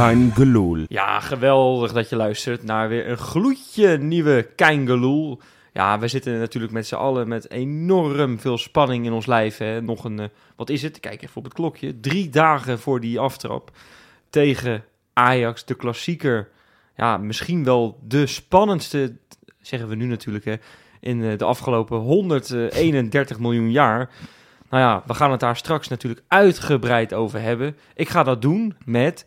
Kein. Ja, geweldig dat je luistert naar weer een gloedje nieuwe Keingeloel. Ja, we zitten natuurlijk met z'n allen met enorm veel spanning in ons lijf. Hè. Nog een, eh, wat is het? Kijk even op het klokje. Drie dagen voor die aftrap tegen Ajax, de klassieker. Ja, misschien wel de spannendste, zeggen we nu natuurlijk, hè, in eh, de afgelopen 131 miljoen jaar. Nou ja, we gaan het daar straks natuurlijk uitgebreid over hebben. Ik ga dat doen met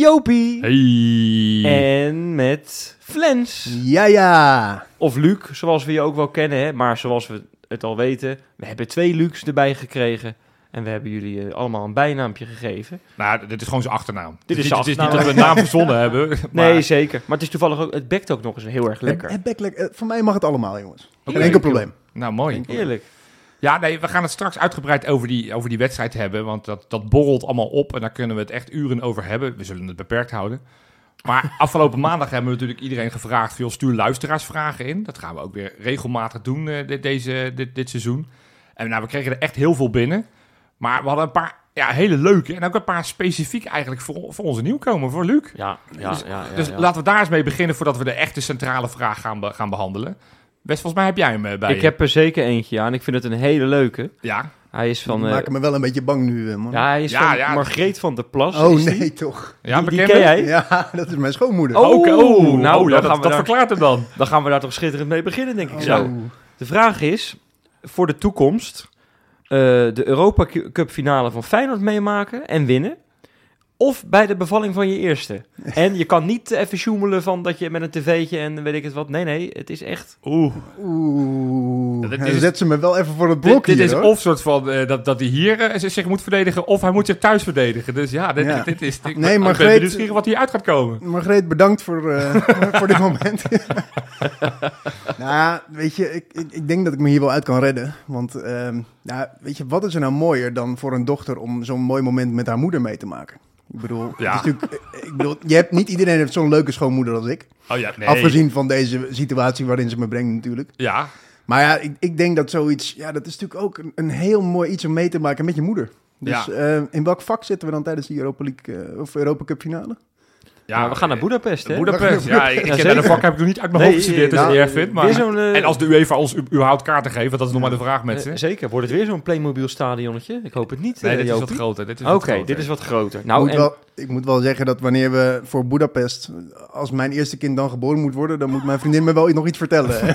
Jopie Hey. en met Flens. Ja, ja. Of Luc, zoals we je ook wel kennen. Hè? Maar zoals we het al weten, we hebben twee Lucs erbij gekregen. En we hebben jullie eh, allemaal een bijnaampje gegeven. Nou, dit is gewoon zijn achternaam. Dit is niet- zijn Het is niet dat we een naam verzonnen hebben. Maar, Nee, zeker. Maar het is toevallig ook, het bekt ook nog eens heel erg lekker. Het, het bek- eh, voor mij mag het allemaal, jongens. Geen enkel probleem. Nou, mooi. Eerlijk. Ja, nee, we gaan het straks uitgebreid over die, over die wedstrijd hebben. Want dat, dat borrelt allemaal op en daar kunnen we het echt uren over hebben. We zullen het beperkt houden. Maar afgelopen maandag hebben we natuurlijk iedereen gevraagd... veel stuur luisteraarsvragen in. Dat gaan we ook weer regelmatig doen eh, dit, deze, dit, dit seizoen. En nou, we kregen er echt heel veel binnen. Maar we hadden een paar ja, hele leuke... en ook een paar specifiek eigenlijk voor, voor onze nieuwkomer, voor Luc. Ja, ja, Dus- ja. ja, dus ja. laten we daar eens mee beginnen... voordat we de echte centrale vraag gaan, be- gaan behandelen. Wes, volgens mij heb jij hem eh, bij Ik je. heb er zeker eentje, ja. En ik vind het een hele leuke. Ja, Hij is van... Die eh, maken me wel een beetje bang nu, eh, man. ja, hij is Ja, van ja. Margreet van der Plas. oh, nee, toch. ja Die, die bekende? ken jij? Ja, dat is mijn schoonmoeder. Oh, Oké, oh, nou, nou, dan dat, gaan we dat daar- verklaart hem dan. Dan gaan we daar toch schitterend mee beginnen, denk ik Oh. zo. De vraag is, voor de toekomst, eh, de Europa Cup finale van Feyenoord meemaken en winnen. Of bij de bevalling van je eerste. En je kan niet even sjoemelen van dat je met een tv'tje en weet ik het wat. Nee, nee, het is echt... Oeh. Oeh, Dat is- zet ze me wel even voor het Dit, blok dit hier, is hoor. of soort van eh, dat, dat hij hier eh, zich- zich moet verdedigen, of hij moet zich thuis verdedigen. Dus ja, dit, Ja. dit is. Ik, Nee, ik maar ben Greet- nieuwsgierig wat hier uit gaat komen. Margreet, bedankt voor, eh, voor dit moment. nou ja, weet je, ik, ik, ik denk dat ik me hier wel uit kan redden. Want, ehm, nou, weet je, wat is er nou mooier dan voor een dochter om zo'n mooi moment met haar moeder mee te maken? Ik bedoel, Ja. natuurlijk, ik bedoel je hebt, niet iedereen heeft zo'n leuke schoonmoeder als ik. Oh ja, nee. Afgezien van deze situatie waarin ze me brengt natuurlijk. Ja, Maar ja, ik, ik denk dat zoiets, ja, dat is natuurlijk ook een, een heel mooi iets om mee te maken met je moeder. Dus Ja. eh, in welk vak zitten we dan tijdens die Europa League eh, of Europa Cup finale? Ja, we gaan naar Boedapest, hè? Boedapest. Ja, ik, ik Ja, ken de vak heb ik nog niet uit mijn Nee, hoofd gestudeerd, dus nou, ik erg vind. Maar... eh, En als de UEFA ons u- überhaupt kaarten geeft, want dat is nog maar de vraag met ze. Eh, zeker. Wordt het weer zo'n Playmobil stadionnetje? Ik hoop het niet, Nee, eh, dit is wat groter. Dit is Oké, dit is wat groter. Nou, moet en... wel, ik moet wel zeggen dat wanneer we voor Budapest, als mijn eerste kind dan geboren moet worden, dan moet mijn vriendin me wel nog iets vertellen.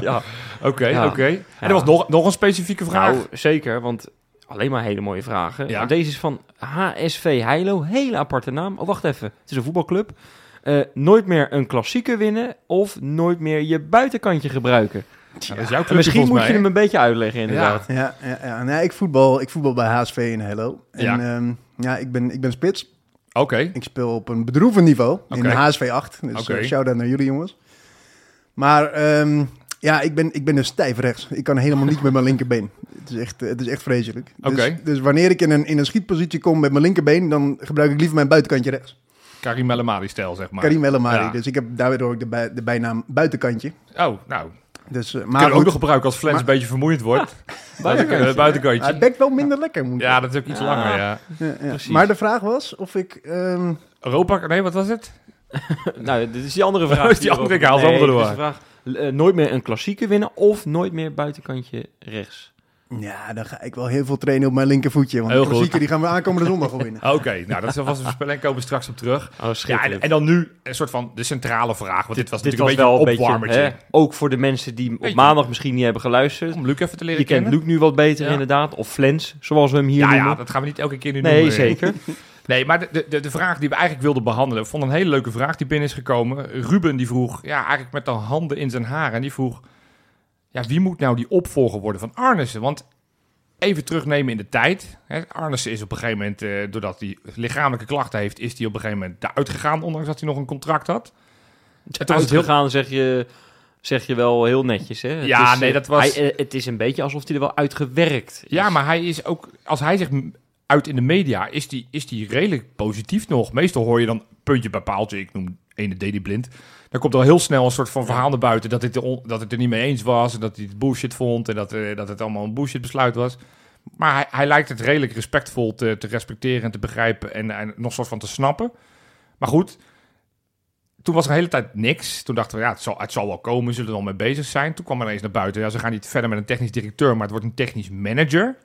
ja. Oké, Ja. oké. En er was nog, nog een specifieke vraag. Nou, zeker, want alleen maar hele mooie vragen. Ja. Maar Deze is van HSV Heilo, hele aparte naam. Oh, wacht even, het is een voetbalclub. Eh, nooit meer een klassieker winnen of nooit meer je buitenkantje gebruiken. Nou, dat is jouw clubje misschien moet mij, je hem een beetje uitleggen, inderdaad. ja, ja, ja. Nee, ik, voetbal, ik voetbal bij HSV in Hello. En Ja. ja, ja ik, ben, ik ben spits. Oké. Ik speel op een bedroevend niveau in Oké. HSV 8. Dus Oké. eh, shout-out naar jullie jongens. Maar ehm, ja, ik ben, ik ben dus stijf rechts. Ik kan helemaal niet met mijn linkerbeen. Het is echt, eh, het is echt vreselijk. Dus, Oké. dus wanneer ik in een, in een schietpositie kom met mijn linkerbeen, dan gebruik ik liever mijn buitenkantje rechts. Karim El-Amadi-stijl, zeg maar. Karim El Amari. Ja. Dus ik heb daardoor ook de, bij, de bijnaam buitenkantje. Oh, nou. Dus, uh, Maar ook goed, nog gebruiken als Flens Maar- een beetje vermoeiend wordt. Buitenkantje. Eh, buitenkantje. bekt wel minder lekker, moet Ja, dat is ook iets Ja. langer, ja. Ja, ja. Precies. Maar de vraag was of ik... ehm, Europa, nee, wat was het? nou, dit is die andere vraag. Die andere, ik haal ze Nee, allemaal door. Eh, nooit meer een klassieker winnen of nooit meer buitenkantje rechts. ja, dan ga ik wel heel veel trainen op mijn linkervoetje. Want Heel de goed. klassieker die gaan we aankomende zondag al winnen. Oké, nou, dat is alvast een spel en komen we straks op terug. Oh, Ja, en, en dan nu een soort van de centrale vraag. Want dit, was dit natuurlijk was een beetje een opwarmertje. hè, ook voor de mensen die op maandag misschien niet hebben geluisterd. Om Luc even te leren Je kent. Luc nu wat beter Ja. inderdaad. Of Flens, zoals we hem hier Ja, noemen. ja, dat gaan we niet elke keer nu nee, noemen. zeker. Nee, maar de, de, de vraag die we eigenlijk wilden behandelen... vond een hele leuke vraag die binnen is gekomen. Ruben die vroeg, ja, eigenlijk met de handen in zijn haren... en die vroeg, ja, wie moet nou die opvolger worden van Arnissen? Want even terugnemen in de tijd. Hè, Arnissen is op een gegeven moment, eh, doordat hij lichamelijke klachten heeft... is hij op een gegeven moment eruit gegaan... ondanks dat hij nog een contract had. Het was heel- gegaan, zeg je, zeg je wel heel netjes. Hè? Het Ja, is, nee, eh, dat was- hij, eh, het is een beetje alsof hij er wel uitgewerkt is. Ja, maar hij is ook, als hij zich uit in de media, is die, is die redelijk positief nog. Meestal hoor je dan puntje bij paaltje, ik noem ene Dedy Blind. Dan komt al heel snel een soort van verhaal naar buiten dat, het er on- dat het er niet mee eens was en dat hij het bullshit vond en dat, eh, dat het allemaal een bullshit besluit was. Maar hij, hij lijkt het redelijk respectvol te, te respecteren en te begrijpen en, en nog soort van te snappen. Maar goed, toen was er de hele tijd niks. Toen dachten we, ja, het zal, het zal wel komen, zullen er al mee bezig zijn. Toen kwam er eens naar buiten, ja, ze gaan niet verder met een technisch directeur, maar het wordt een technisch manager.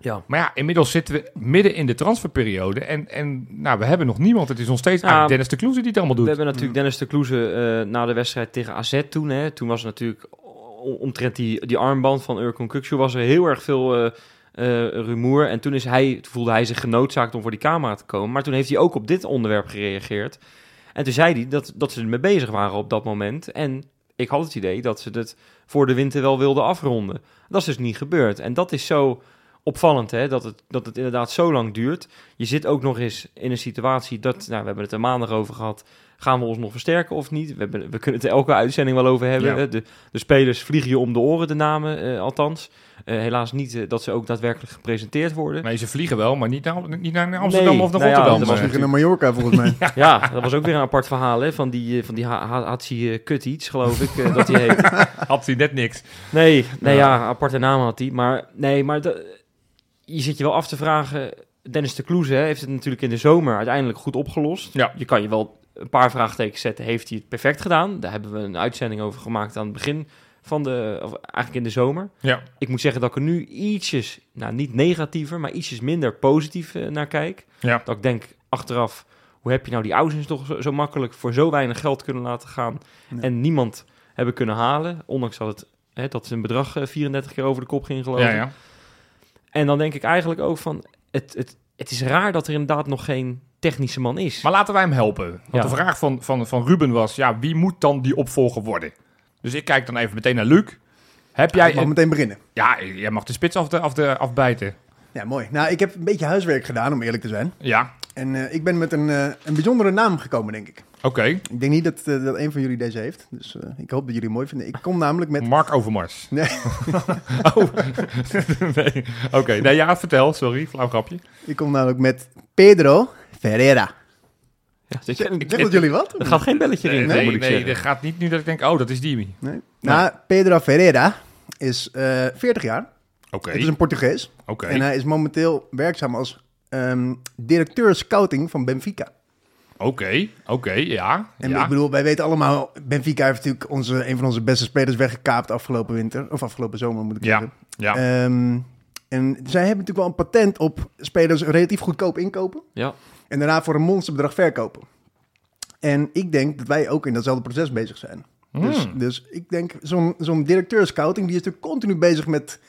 Ja. Maar ja, inmiddels zitten we midden in de transferperiode en, en nou, we hebben nog niemand. Het is nog steeds Ja, eigenlijk Dennis de Kloeze die het allemaal We doet. hebben natuurlijk Dennis de Kloeze eh, na de wedstrijd tegen AZ toen. Hè, toen was natuurlijk omtrent die, die armband van Urkon Kukcu was er heel erg veel eh, eh, rumoer. En toen, is hij, toen voelde hij zich genoodzaakt om voor die camera te komen. Maar toen heeft hij ook op dit onderwerp gereageerd. En toen zei hij dat, dat ze ermee bezig waren op dat moment. En ik had het idee dat ze het voor de winter wel wilden afronden. Dat is dus niet gebeurd. En dat is zo opvallend, hè, dat, het, dat het inderdaad zo lang duurt. Je zit ook nog eens in een situatie dat, nou, we hebben het er maandag over gehad, gaan we ons nog versterken of niet? We, hebben, we kunnen het er elke uitzending wel over hebben. Ja. De, de spelers vliegen je om de oren, de namen eh, althans. Eh, helaas niet eh, dat ze ook daadwerkelijk gepresenteerd worden. Nee, ze vliegen wel, maar niet naar, niet naar Amsterdam Nee, of naar nou ja, Rotterdam. dat was nog naar Mallorca volgens mij. Ja, dat was ook weer een apart verhaal hè, van die, van die Ha- Ha- Hatsi uh, Kutiets, geloof ik, eh, dat hij heet. had hij net niks. Nee, nee Ja. ja. aparte naam had hij. Maar nee, maar de- je zit je wel af te vragen. Dennis de Kloeze heeft het natuurlijk in de zomer uiteindelijk goed opgelost. Ja. Je kan je wel een paar vraagtekens zetten. Heeft hij het perfect gedaan? Daar hebben we een uitzending over gemaakt aan het begin van de, of eigenlijk in de zomer. Ja. Ik moet zeggen dat ik er nu ietsjes, nou niet negatiever, maar ietsjes minder positief eh, naar kijk. Ja. Dat ik denk achteraf, hoe heb je nou die Ausens toch zo, zo makkelijk voor zo weinig geld kunnen laten gaan en niemand hebben kunnen halen, ondanks dat het hè, dat zijn bedrag eh, 34 keer over de kop ging geloof Ja, ja. En dan denk ik eigenlijk ook van, het, het, het is raar dat er inderdaad nog geen technische man is. Maar laten wij hem helpen. Want Ja. de vraag van, van, van Ruben was, ja, wie moet dan die opvolger worden? Dus ik kijk dan even meteen naar Luc. Heb Jij jij... mag meteen beginnen. Ja, jij mag de spits af de, af de, afbijten. Ja, mooi. Nou, ik heb een beetje huiswerk gedaan, om eerlijk te zijn. Ja, En eh, ik ben met een, eh, een bijzondere naam gekomen, denk ik. Oké. Ik denk niet dat, eh, dat een van jullie deze heeft. Dus eh, ik hoop dat jullie hem mooi vinden. Ik kom namelijk met... Mark Overmars. Nee. oh. nee. Oké, nee, ja, vertel. Sorry, flauw grapje. Ik kom namelijk met Pedro Ferreira. Ja, dus Zegt ik- dat jullie wat? er gaat geen belletje Nee, in, nee, moet ik nee, zeggen. er gaat niet nu dat ik denk, oh, dat is die. Nee. Nou, Pedro Ferreira is eh 40 jaar. Oké, Het is een Portugees. oké. En hij is momenteel werkzaam als ehm, directeur scouting van Benfica. Oké, oké, ja. En ja. ik bedoel, wij weten allemaal, Benfica heeft natuurlijk onze, een van onze beste spelers weggekaapt afgelopen winter. Of afgelopen zomer moet ik Ja, zeggen. ja. Ehm, en zij hebben natuurlijk wel een patent op spelers relatief goedkoop inkopen. Ja, En daarna voor een monsterbedrag verkopen. En ik denk dat wij ook in datzelfde proces bezig zijn. Dus, Hmm. dus ik denk, zo'n zo'n directeur scouting, die is natuurlijk continu bezig met,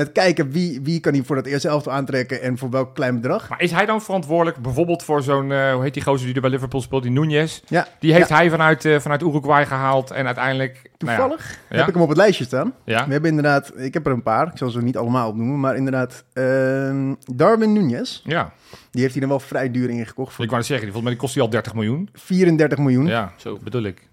met kijken wie, wie kan hij voor dat eerste elftal aantrekken en voor welk klein bedrag. Maar is hij dan verantwoordelijk bijvoorbeeld voor zo'n, eh, hoe heet die gozer die er bij Liverpool speelt, die Nunez? Ja, Die heeft Ja. hij vanuit, eh, vanuit Uruguay gehaald en uiteindelijk... nou ja, toevallig heb ik hem op het lijstje staan. Ja, We hebben inderdaad, ik heb er een paar, ik zal ze niet allemaal opnoemen, maar inderdaad, ehm, Darwin Nunez, ja. die heeft hij dan wel vrij duur ingekocht voor Ik wou net zeggen, die volgens mij die kost hij al 30 miljoen. 34 miljoen. Ja, zo bedoel ik.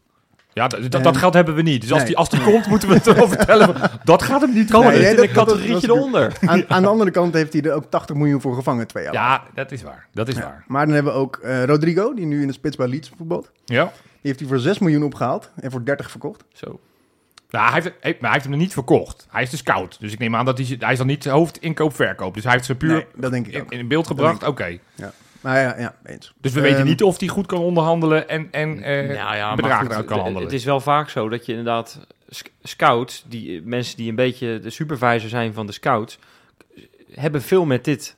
Ja, d- d- En- dat geld hebben we niet. Dus als Nee. die, als die komt, moeten we het erover vertellen. Dat gaat hem niet komen. er Nee, nee, dat- een dat- categorietje dat eronder. Aan, aan de andere kant heeft hij er ook 80 miljoen voor gevangen twee jaar. Ja, dat is waar. Dat is Ja. waar. Maar dan hebben we ook eh, Rodrigo, die nu in de spits bij Leeds voetbalt. Ja. Die heeft hij voor 6 miljoen opgehaald en voor 30 verkocht. Zo. Nou, hij heeft, hij- maar hij heeft hem nog niet verkocht. Hij is de scout. Dus ik neem aan dat hij, hij is dan niet hoofdinkoop-verkoop. Dus hij heeft ze puur dat denk ik in, ook. in beeld gebracht. Dat Oké. Ja, ja eens. Dus we weten Ehm, niet of hij goed kan onderhandelen en, en eh Nou ja, maar bedragen goed, kan de- handelen. Het is wel vaak zo dat je inderdaad sc- scouts, die, mensen die een beetje de supervisor zijn van de scouts, hebben veel met dit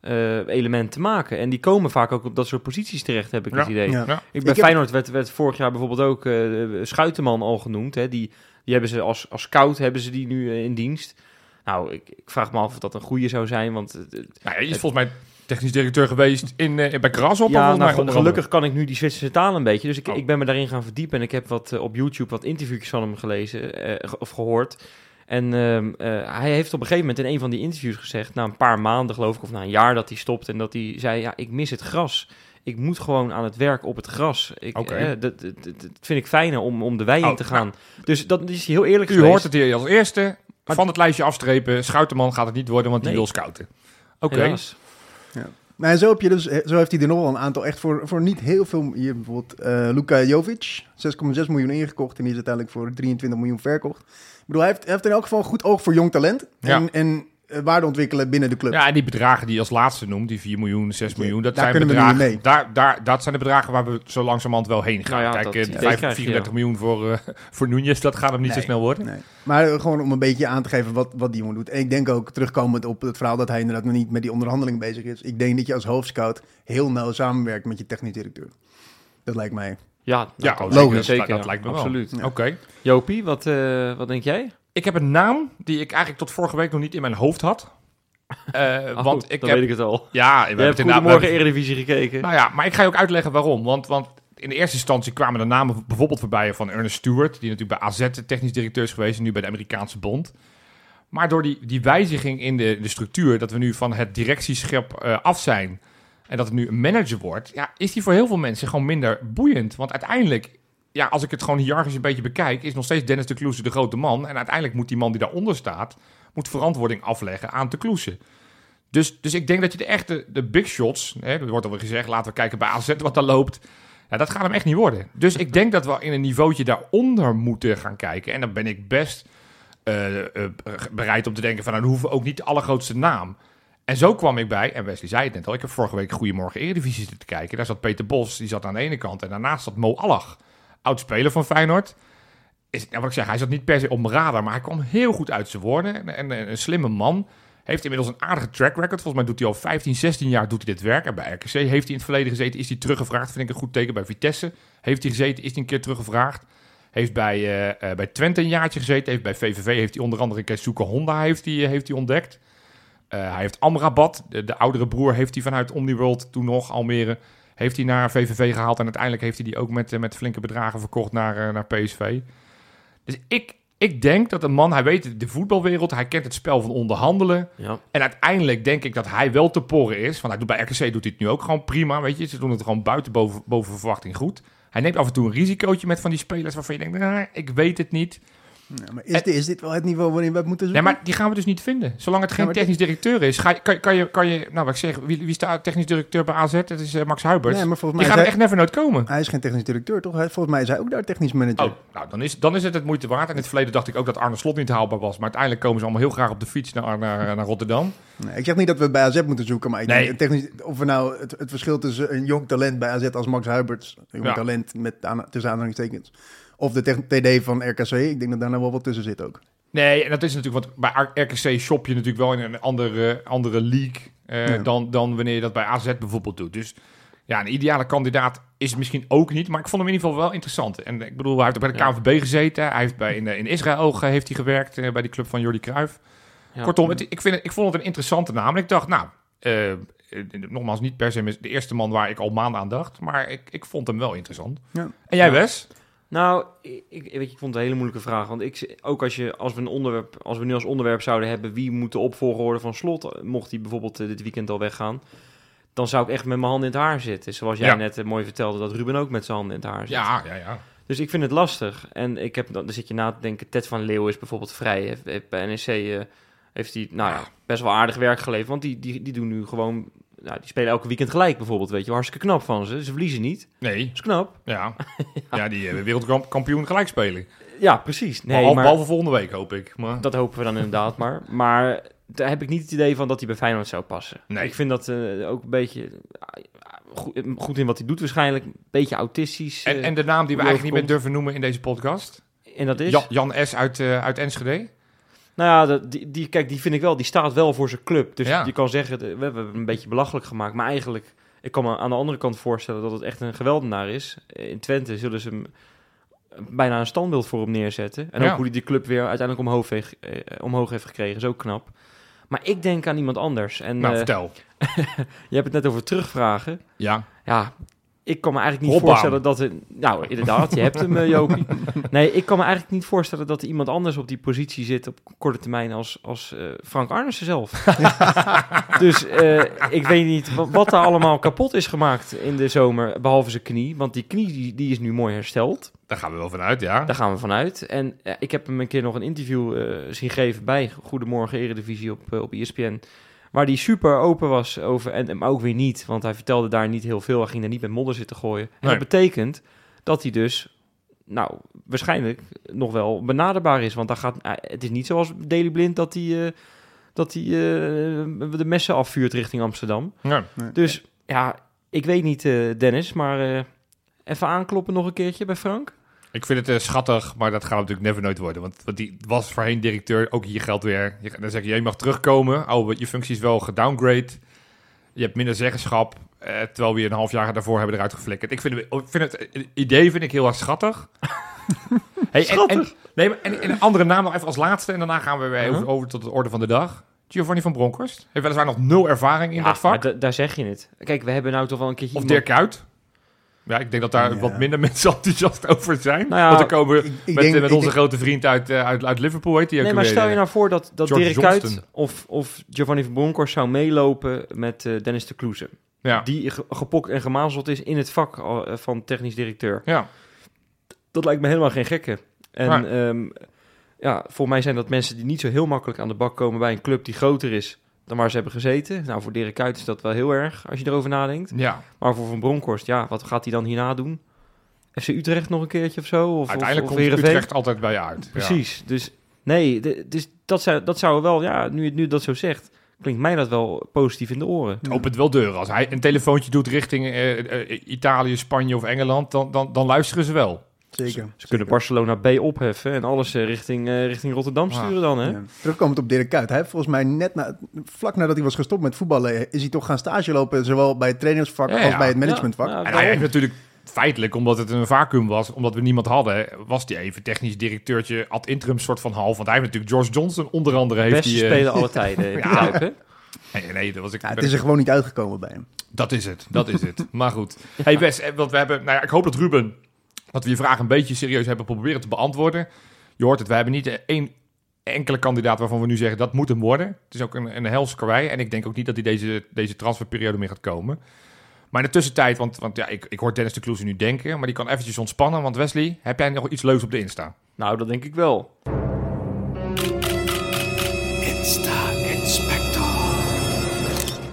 eh, element te maken. En die komen vaak ook op dat soort posities terecht, heb ik Ja. het idee. Ja. Ja. Ik bij Ik heb- Feyenoord werd, werd vorig jaar bijvoorbeeld ook eh Schuitenman al genoemd. Hè. Die, die hebben ze als, als scout hebben ze die nu eh, in dienst. Nou, ik, ik vraag me af of dat een goede zou zijn, want het- Nou, is volgens mij technisch directeur geweest in, eh bij Grasshopper. ja, nou, andere. gelukkig kan ik nu die Zwitserse taal een beetje. Dus ik, Oh. ik ben me daarin gaan verdiepen. En ik heb wat eh, op YouTube wat interviewjes van hem gelezen eh, of gehoord. En ehm, eh, hij heeft op een gegeven moment in een van die interviews gezegd, na een paar maanden geloof ik, of na een jaar dat hij stopt, en dat hij zei, ja, ik mis het gras. Ik moet gewoon aan het werk op het gras. Ik, eh, dat, dat, dat- dat vind ik fijner om, om de wei Oh, te gaan. Dus dat is heel eerlijk U geweest. hoort het hier als eerste. Maar- van het lijstje afstrepen. Schouterman gaat het niet worden, want die wil scouten. Oké. Helaas. Maar zo, heb je dus, zo heeft hij er nog wel een aantal echt voor, voor niet heel veel. Hier bijvoorbeeld eh Luka Jovic, 6,6 miljoen ingekocht en die is uiteindelijk voor 23 miljoen verkocht. Ik bedoel, hij heeft, hij heeft in elk geval een goed oog voor jong talent. Ja. En, en waarde ontwikkelen binnen de club. Ja, en die bedragen die je als laatste noemt, die 4 miljoen, 6 miljoen, dat daar zijn bedragen. mee. Daar, daar, dat zijn de bedragen waar we zo langzamerhand wel heen gaan. Nou ja, Kijk, dat eh, idee vijf- krijg je, 34 ja. miljoen voor, eh voor Nunez, dat gaat hem niet zo snel worden. Nee. Maar eh, gewoon om een beetje aan te geven wat, wat die jongen doet. En ik denk ook terugkomend op het verhaal dat hij inderdaad nog niet met die onderhandeling bezig is. Ik denk dat je als hoofdscout heel nauw samenwerkt met je technisch directeur. Dat lijkt mij. Ja, logisch. Zeker, Dat ja. lijkt me wel. Absoluut. Ja. Oké. Jopie, wat, eh, wat denk jij? Ik heb een naam die ik eigenlijk tot vorige week nog niet in mijn hoofd had. Oh, want ik dan heb... weet ik het al. Ja, we hebben het hebben- Eredivisie gekeken. Nou ja, maar ik ga je ook uitleggen waarom. Want, want in de eerste instantie kwamen de namen bijvoorbeeld voorbij van Ernest Stewart, die natuurlijk bij AZ technisch directeur is geweest en nu bij de Amerikaanse Bond. Maar door die, die wijziging in de, de structuur, dat we nu van het directieschep eh, af zijn en dat het nu een manager wordt, ja, is die voor heel veel mensen gewoon minder boeiend. Want uiteindelijk, ja, als ik het gewoon hiërarchisch een beetje bekijk, is nog steeds Dennis de Kloeze de grote man. En uiteindelijk moet die man die daaronder staat, moet verantwoording afleggen aan de Kloeze. Dus, dus ik denk dat je de echte de big shots, hè, er wordt alweer gezegd, laten we kijken bij AZ wat daar loopt. Ja, dat gaat hem echt niet worden. Dus ik denk dat we in een niveautje daaronder moeten gaan kijken. En dan ben ik best eh, eh, bereid om te denken van, nou, dan hoeven we ook niet de allergrootste naam. En zo kwam ik bij, en Wesley zei het net al, ik heb vorige week Goedemorgen Eredivisie zitten kijken. Daar zat Peter Bos, die zat aan de ene kant. En daarnaast zat Mo Allach, oud-speler van Feyenoord. Is, nou, wat ik zeg, hij zat niet per se op mijn maar hij kwam heel goed uit zijn woorden. En, en, en een slimme man. Heeft inmiddels een aardige track record. Volgens mij doet hij al 15, 16 jaar doet hij dit werk. En bij RKC heeft hij in het verleden gezeten. Is hij teruggevraagd, vind ik een goed teken. Bij Vitesse heeft hij gezeten, is hij een keer teruggevraagd. Heeft bij, eh, bij Twente een jaartje gezeten. Heeft bij VVV heeft hij onder andere Keisuke Honda heeft hij, eh, heeft hij ontdekt. Hij heeft Amrabat, de, de oudere broer, heeft hij vanuit Omniworld toen nog, Almere, heeft hij naar VVV gehaald. En uiteindelijk heeft hij die ook met, eh, met flinke bedragen verkocht naar, eh, naar PSV. Dus ik, ik denk dat een man, hij weet de voetbalwereld, hij kent het spel van onderhandelen. Ja. En uiteindelijk denk ik dat hij wel te porren is. Want hij doet bij RKC doet hij het nu ook gewoon prima, weet je. Ze doen het gewoon buiten boven, boven verwachting goed. Hij neemt af en toe een risicootje met van die spelers waarvan je denkt, nou, ik weet het niet. Ja, maar is, dit, is dit wel het niveau waarin we het moeten Nee, zoeken? maar die gaan we dus niet vinden. Zolang het geen Ja, technisch directeur is, ga kan, je- kan je, kan je, nou wat ik zeg, wie, wie de technisch directeur bij AZ? Dat is eh, Max Huibert. Nee, maar volgens die mij gaan er hij, echt never nooit komen. hij is geen technisch directeur, toch? Volgens mij is hij ook daar technisch manager. Oh, nou, dan is, dan is het het moeite waard. En in het verleden dacht ik ook dat Arne Slot niet haalbaar was. Maar uiteindelijk komen ze allemaal heel graag op de fiets naar, naar, naar Rotterdam. Nee, ik zeg niet dat we bij AZ moeten zoeken, maar ik Nee. denk technisch, of we nou het, het verschil tussen een jong talent bij AZ als Max Huiberts, een jong Ja. talent met tussen aanhalingstekens, of de TD van RKC, ik denk dat daar nou wel wat tussen zit ook. Nee, en dat is natuurlijk, want bij RKC shop je natuurlijk wel in een andere, andere league eh, Ja. dan, dan wanneer je dat bij AZ bijvoorbeeld doet. Dus ja, een ideale kandidaat is het misschien ook niet, maar ik vond hem in ieder geval wel interessant. En ik bedoel, hij heeft ook bij de Ja. KNVB gezeten, hij heeft bij, in, in Israël ge- heeft hij gewerkt, eh, bij die club van Jordi Cruijff. Ja. Kortom, het, ik, vind het, ik vond het een interessante naam. En ik dacht, nou, eh, eh, nogmaals, niet per se de eerste man waar ik al maanden aan dacht, maar ik, ik vond hem wel interessant. Ja. En jij, Ja. Wes? Nou, ik, ik, weet je, ik vond het een hele moeilijke vraag. Want ik, ook als, je, als, we een onderwerp, als we nu als onderwerp zouden hebben... wie moet de opvolger worden van Slot... mocht hij bijvoorbeeld eh, dit weekend al weggaan... dan zou ik echt met mijn handen in het haar zitten. Zoals jij Ja. net eh, mooi vertelde... dat Ruben ook met zijn handen in het haar zit. Ja, ja, ja. Dus ik vind het lastig. En ik heb, dan zit je na te denken... Ted van Leeuw is bijvoorbeeld vrij. Heeft- Bij NEC eh, heeft hij nou ja, best wel aardig werk geleverd. Want die, die, die doen nu gewoon... Nou, die spelen elke weekend gelijk bijvoorbeeld, weet je. Hartstikke knap van ze. Ze verliezen niet. Nee, Dat is knap. ja. ja. die hebben wereldkampioen gelijk spelen. Ja, precies. Nee, Behalve, maar... behalve volgende week, hoop ik. Maar... Dat hopen we dan inderdaad maar. Maar daar heb ik niet het idee van dat hij bij Feyenoord zou passen. Nee. Ik vind dat eh, ook een beetje eh, goed, goed in wat hij doet waarschijnlijk. Een beetje autistisch. En, eh, en de naam die we eigenlijk niet meer durven noemen in deze podcast? en dat is... Jan, Jan S. uit, eh, uit Enschede. Nou ja, die, die, kijk, die vind ik wel, die staat wel voor zijn club. Dus Ja. je kan zeggen, we hebben hem een beetje belachelijk gemaakt. Maar eigenlijk, ik kan me aan de andere kant voorstellen dat het echt een geweldenaar is. In Twente zullen ze hem bijna een standbeeld voor hem neerzetten. En Ja. ook hoe hij die club weer uiteindelijk omhoog heeft, eh, omhoog heeft gekregen, is ook knap. Maar ik denk aan iemand anders. En Nou, eh, vertel. je hebt het net over terugvragen. Ja. Ja, ik kan me eigenlijk niet voorstellen dat er... Nou, inderdaad, je hebt hem, Jopie. Nee, ik kan me eigenlijk niet voorstellen dat er iemand anders op die positie zit op korte termijn als, als eh, Frank Arnissen zelf. dus eh, ik weet niet wa- wat daar allemaal kapot is gemaakt in de zomer, behalve zijn knie. Want die knie die, die is nu mooi hersteld. Daar gaan we wel vanuit, ja. Daar gaan we vanuit. En ik heb hem een keer nog een interview zien geven bij Goedemorgen Eredivisie op, op ESPN. Waar die super open was over, en, maar ook weer niet. Want hij vertelde daar niet heel veel. Hij ging er niet met modder zitten gooien. En Nee. dat betekent dat hij dus, nou, waarschijnlijk nog wel benaderbaar is. Want daar gaat, eh, het is niet zoals Daily Blind dat hij, eh, dat hij eh, de messen afvuurt richting Amsterdam. Ja. Dus ja, ik weet niet, eh, Dennis, maar eh, even aankloppen nog een keertje bij Frank. Ik vind het eh, schattig, maar dat gaat natuurlijk never nooit worden. Want, want die was voorheen directeur, ook hier geldt weer. Je, dan zeg je, je mag terugkomen. Oh, je functie is wel gedowngrade. Je hebt minder zeggenschap. eh, terwijl we je een half jaar daarvoor hebben eruit geflikkerd. Ik vind, het- ik vind het het idee vind ik heel erg schattig. hey, en- En, nee, maar, en, en een andere naam nog even als laatste. En daarna gaan we weer Uh-huh. over, tot de orde van de dag. Giovanni van Bronckhorst. Heeft weliswaar nog nul ervaring in Ja, dat vak. daar zeg je het. Kijk, we hebben nou toch wel een keertje Of iemand- Dirk Kuyt. Ja, ik denk dat daar Ja. wat minder mensen enthousiast over zijn. Nou ja, Want dan komen we Ik, ik met, denk, met ik onze denk- grote vriend uit, eh, uit, uit Liverpool, heet die ook Nee, maar stel je eh, nou voor dat, dat George Dirk Kuyt of, of Giovanni van Bronckhorst zou meelopen met eh, Dennis de Kloeze. Ja. Die ge- gepokt en gemazeld is in het vak eh, van technisch directeur. ja. Dat lijkt me helemaal geen gekke. En Maar- ehm, ja, voor mij zijn dat mensen die niet zo heel makkelijk aan de bak komen bij een club die groter is dan waar ze hebben gezeten. Nou, voor Dirk Kuyt is dat wel heel erg, als je erover nadenkt. ja. Maar voor Van Bronckhorst, ja, wat gaat hij dan hierna doen? FC Utrecht nog een keertje of zo? Of, Uiteindelijk of, of komt? Utrecht altijd bij je uit. Ja. Precies. Dus nee, dus dat, zou, dat zou wel, ja, nu nu dat zo zegt, klinkt mij dat wel positief in de oren. Het opent wel deuren. Als hij een telefoontje doet richting eh, eh, Italië, Spanje of Engeland, dan, dan, dan luisteren ze wel. Zeker. Ze kunnen Barcelona B opheffen en alles eh, richting, eh, richting Rotterdam Ah. sturen dan, hè? Ja. Terugkomend op Dirk Kuyt. Hij volgens mij net na, vlak nadat hij was gestopt met voetballen, is hij toch gaan stage lopen, zowel bij het trainersvak Ja, als ja. bij het managementvak. En hij heeft natuurlijk feitelijk, omdat het een vacuüm was, omdat we niemand hadden, was hij even technisch directeurtje ad interim soort van half. Want hij heeft natuurlijk George Johnson onder andere heeft Beste hij, eh, spelen alle tijden Ja. Nee, nee, dat was ik. Ja, het is er gewoon niet uitgekomen bij hem. Dat is het, dat is het. maar goed. Hey Wes, eh, want we hebben, nou ja, ik hoop dat Ruben, dat we je vraag een beetje serieus hebben proberen te beantwoorden. Je hoort het, we hebben niet één enkele kandidaat waarvan we nu zeggen dat moet hem worden. Het is ook een, een helse karwei en ik denk ook niet dat hij deze, deze transferperiode meer gaat komen. Maar in de tussentijd, want, want ja, ik, ik hoor Dennis de Kloeze nu denken, maar die kan eventjes ontspannen. Want Wesley, heb jij nog iets leuks op de Insta? Nou, dat denk ik wel.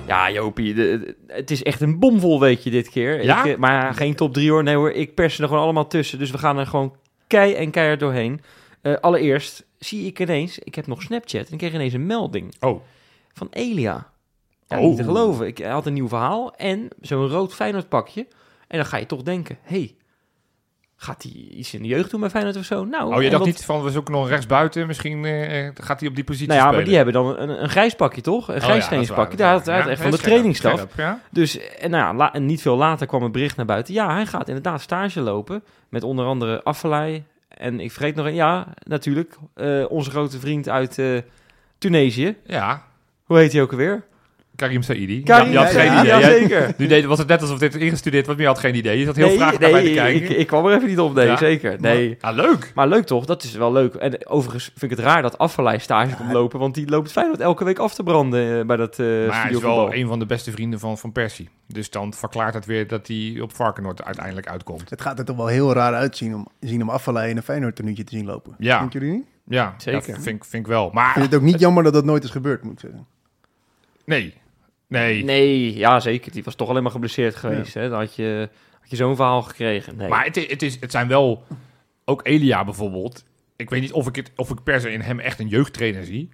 Ja, Jopie, de- het is echt een bomvol weekje dit keer. Ja? Ik, eh, maar geen top 3 hoor. Nee hoor, ik pers er gewoon allemaal tussen. Dus we gaan er gewoon kei en keihard doorheen. Eh, allereerst zie ik ineens, ik heb nog Snapchat en ik kreeg ineens een melding Oh, van Elia. Ja, Oh. niet te geloven. Ik had een nieuw verhaal en zo'n rood Feyenoord pakje. En dan ga je toch denken, hey, gaat hij iets in de jeugd doen bij Feyenoord of zo? Nou, oh je dacht niet van we zoeken nog rechtsbuiten, misschien eh, gaat hij op die positie Nou ja, maar die hebben dan een, een grijs pakje, toch? Een Oh grijs ja, dat is waar, Daar had hij echt Ja, van de trainingsstaf. scherp, ja. Dus, en nou, ja, la- en niet veel later kwam een bericht naar buiten. Ja, hij gaat inderdaad stage lopen. Met onder andere Affelay. En ik vergeet nog een, ja, natuurlijk. eh, onze grote vriend uit eh, Tunesië. Ja, Hoe heet hij ook alweer? Karim Saidi. Karim, je had ja, geen ja, idee. ja, zeker. Nu deed, was het net alsof dit ingestudeerd was, maar je had geen idee. Je zat heel nee, graag nee, naar mij te kijken. ik, ik kwam er even niet op. Nee, Ja? zeker. Nee. Ah, leuk. Maar leuk toch? Dat is wel leuk. En overigens vind ik het raar dat Affelay stage komt lopen. Want die loopt Feyenoord elke week af te branden eh, bij dat eh maar hij is wel een van de beste vrienden van, van Persie. Dus dan verklaart het weer dat hij op Varkenoord uiteindelijk uitkomt. Het gaat er toch wel heel raar uitzien om, zien om Afvalai in een Feyenoord tenuutje te zien lopen. Ja. Denken jullie niet? Ja, Zeker. ja, vind, ik- vind ik wel. Ik Maar vind het ook niet jammer dat dat nooit is gebeurd, moet ik zeggen. nee, nee. Nee, ja zeker. Die was toch alleen maar geblesseerd geweest. Hè? Dan had je, had je zo'n verhaal gekregen. Nee. Maar het, i- het, is, het zijn wel... Ook Elia bijvoorbeeld. Ik weet niet of ik, het, of ik per se in hem echt een jeugdtrainer zie.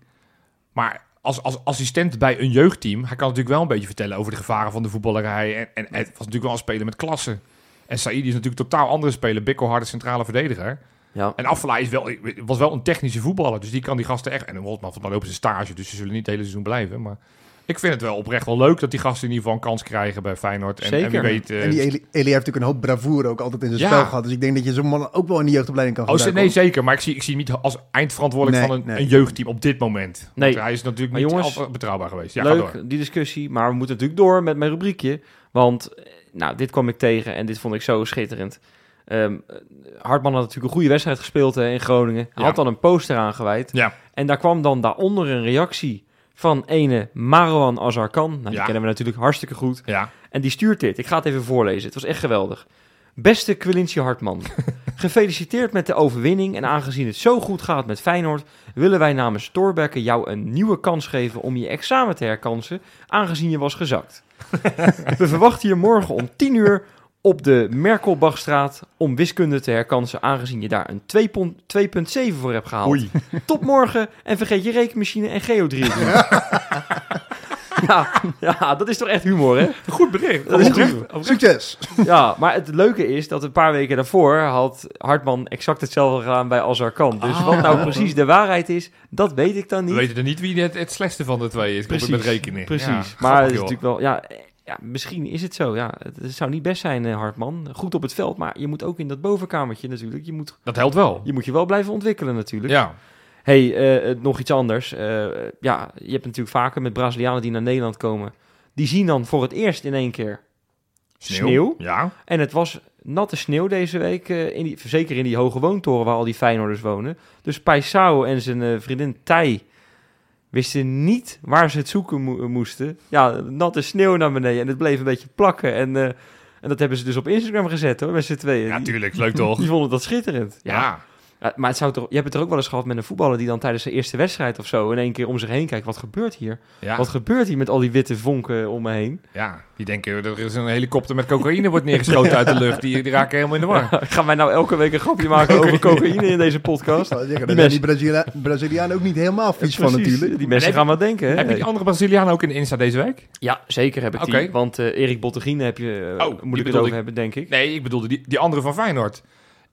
Maar als, als assistent bij een jeugdteam... Hij kan natuurlijk wel een beetje vertellen over de gevaren van de voetballerij. En, en het was natuurlijk wel een speler met klasse. En Saidi is natuurlijk totaal andere speler. Bikkelharde centrale verdediger. ja. En Afla is wel, was wel een technische voetballer. Dus die kan die gasten echt... En Holtman, dan lopen ze stage. Dus ze zullen niet het hele seizoen blijven. Maar ik vind het wel oprecht wel leuk... dat die gasten in ieder geval een kans krijgen bij Feyenoord. En, en wie Zeker. weet... eh, en die Eli, Eli heeft natuurlijk een hoop bravoure ook altijd in zijn Ja. spel gehad. Dus ik denk dat je zo'n man ook wel in de jeugdopleiding kan Oh, gebruiken. nee, zeker. Maar ik zie, ik zie hem niet als eindverantwoordelijk Nee, van een, nee. een jeugdteam op dit moment. Nee. Want hij is natuurlijk Maar niet jongens, altijd betrouwbaar geweest. Ja, ga door. Leuk, die discussie. Maar we moeten natuurlijk door met mijn rubriekje. Want, eh, nou, dit kwam ik tegen en dit vond ik zo schitterend. Ehm, eh, Hartman had natuurlijk een goede wedstrijd gespeeld hè, in Groningen. Hij Ja. had dan een poster aangeweid. Ja, En daar kwam dan daaronder een reactie van ene Marwan Azarkan. Nou, die Ja. kennen we natuurlijk hartstikke goed. ja. En die stuurt dit. Ik ga het even voorlezen. Het was echt geweldig. Beste Quilinci Hartman, gefeliciteerd met de overwinning. En aangezien het zo goed gaat met Feyenoord, willen wij namens Thorbecke jou een nieuwe kans geven om je examen te herkansen, aangezien je was gezakt. We verwachten je morgen om 10 uur op de Merkelbachstraat om wiskunde te herkansen, aangezien je daar een 2.7 voor hebt gehaald. Oei. Tot morgen en vergeet je rekenmachine en geodriehoek. ja, ja, dat is toch echt humor, hè? Goed bericht. Dat is goed. Succes! Ja, maar het leuke is dat een paar weken daarvoor had Hartman exact hetzelfde gedaan bij Azarkan. Dus Ah. wat nou precies de waarheid is, dat weet ik dan We niet. weten er niet wie het, het slechtste van de twee is. Precies. Met rekenen. Precies. Ja, maar het is natuurlijk wel, ja, ja, misschien is het zo. Ja, het, zou niet best zijn, eh, Hartman. Goed op het veld, maar je moet ook in dat bovenkamertje natuurlijk. Je moet Dat helpt wel. je, moet je wel blijven ontwikkelen natuurlijk. Ja. hey, eh, eh, nog iets anders. Ja, je hebt natuurlijk vaker met Brazilianen die naar Nederland komen. Die zien dan voor het eerst in één keer sneeuw. Ja. En het was natte sneeuw deze week, in die, zeker in die hoge woontoren waar al die Feyenoorders wonen. Dus Paisao en zijn vriendin Thij wisten niet waar ze het zoeken mo- moesten. Ja, natte sneeuw naar beneden en het bleef een beetje plakken. En, eh, en dat hebben ze dus op Instagram gezet hoor, met z'n tweeën. Ja, tuurlijk. Leuk toch? Die vonden dat schitterend. Ja. Ja. Ja, maar het zou toch, je hebt het er ook wel eens gehad met een voetballer die dan tijdens zijn eerste wedstrijd of zo in één keer om zich heen kijkt. Wat gebeurt hier? Ja. Wat gebeurt hier met al die witte vonken om me heen? ja. Die denken, er is een helikopter met cocaïne wordt neergeschoten uit de lucht. Die, die raken helemaal in de war. Gaan wij nou elke week een grapje maken over cocaïne in deze podcast? Zeggen, Die daar zijn die mensen- Brazila Brazilianen ook niet helemaal vies van natuurlijk. Die mensen En gaan wat denken. Hè? Heb je die andere Braziliaan ook in de Insta deze week? Ja, zeker heb ik Oké. die. Want eh Erik Bottegien heb je, Oh, die moet ik het over ik. hebben, denk ik. Nee, ik bedoelde die, die andere van Feyenoord.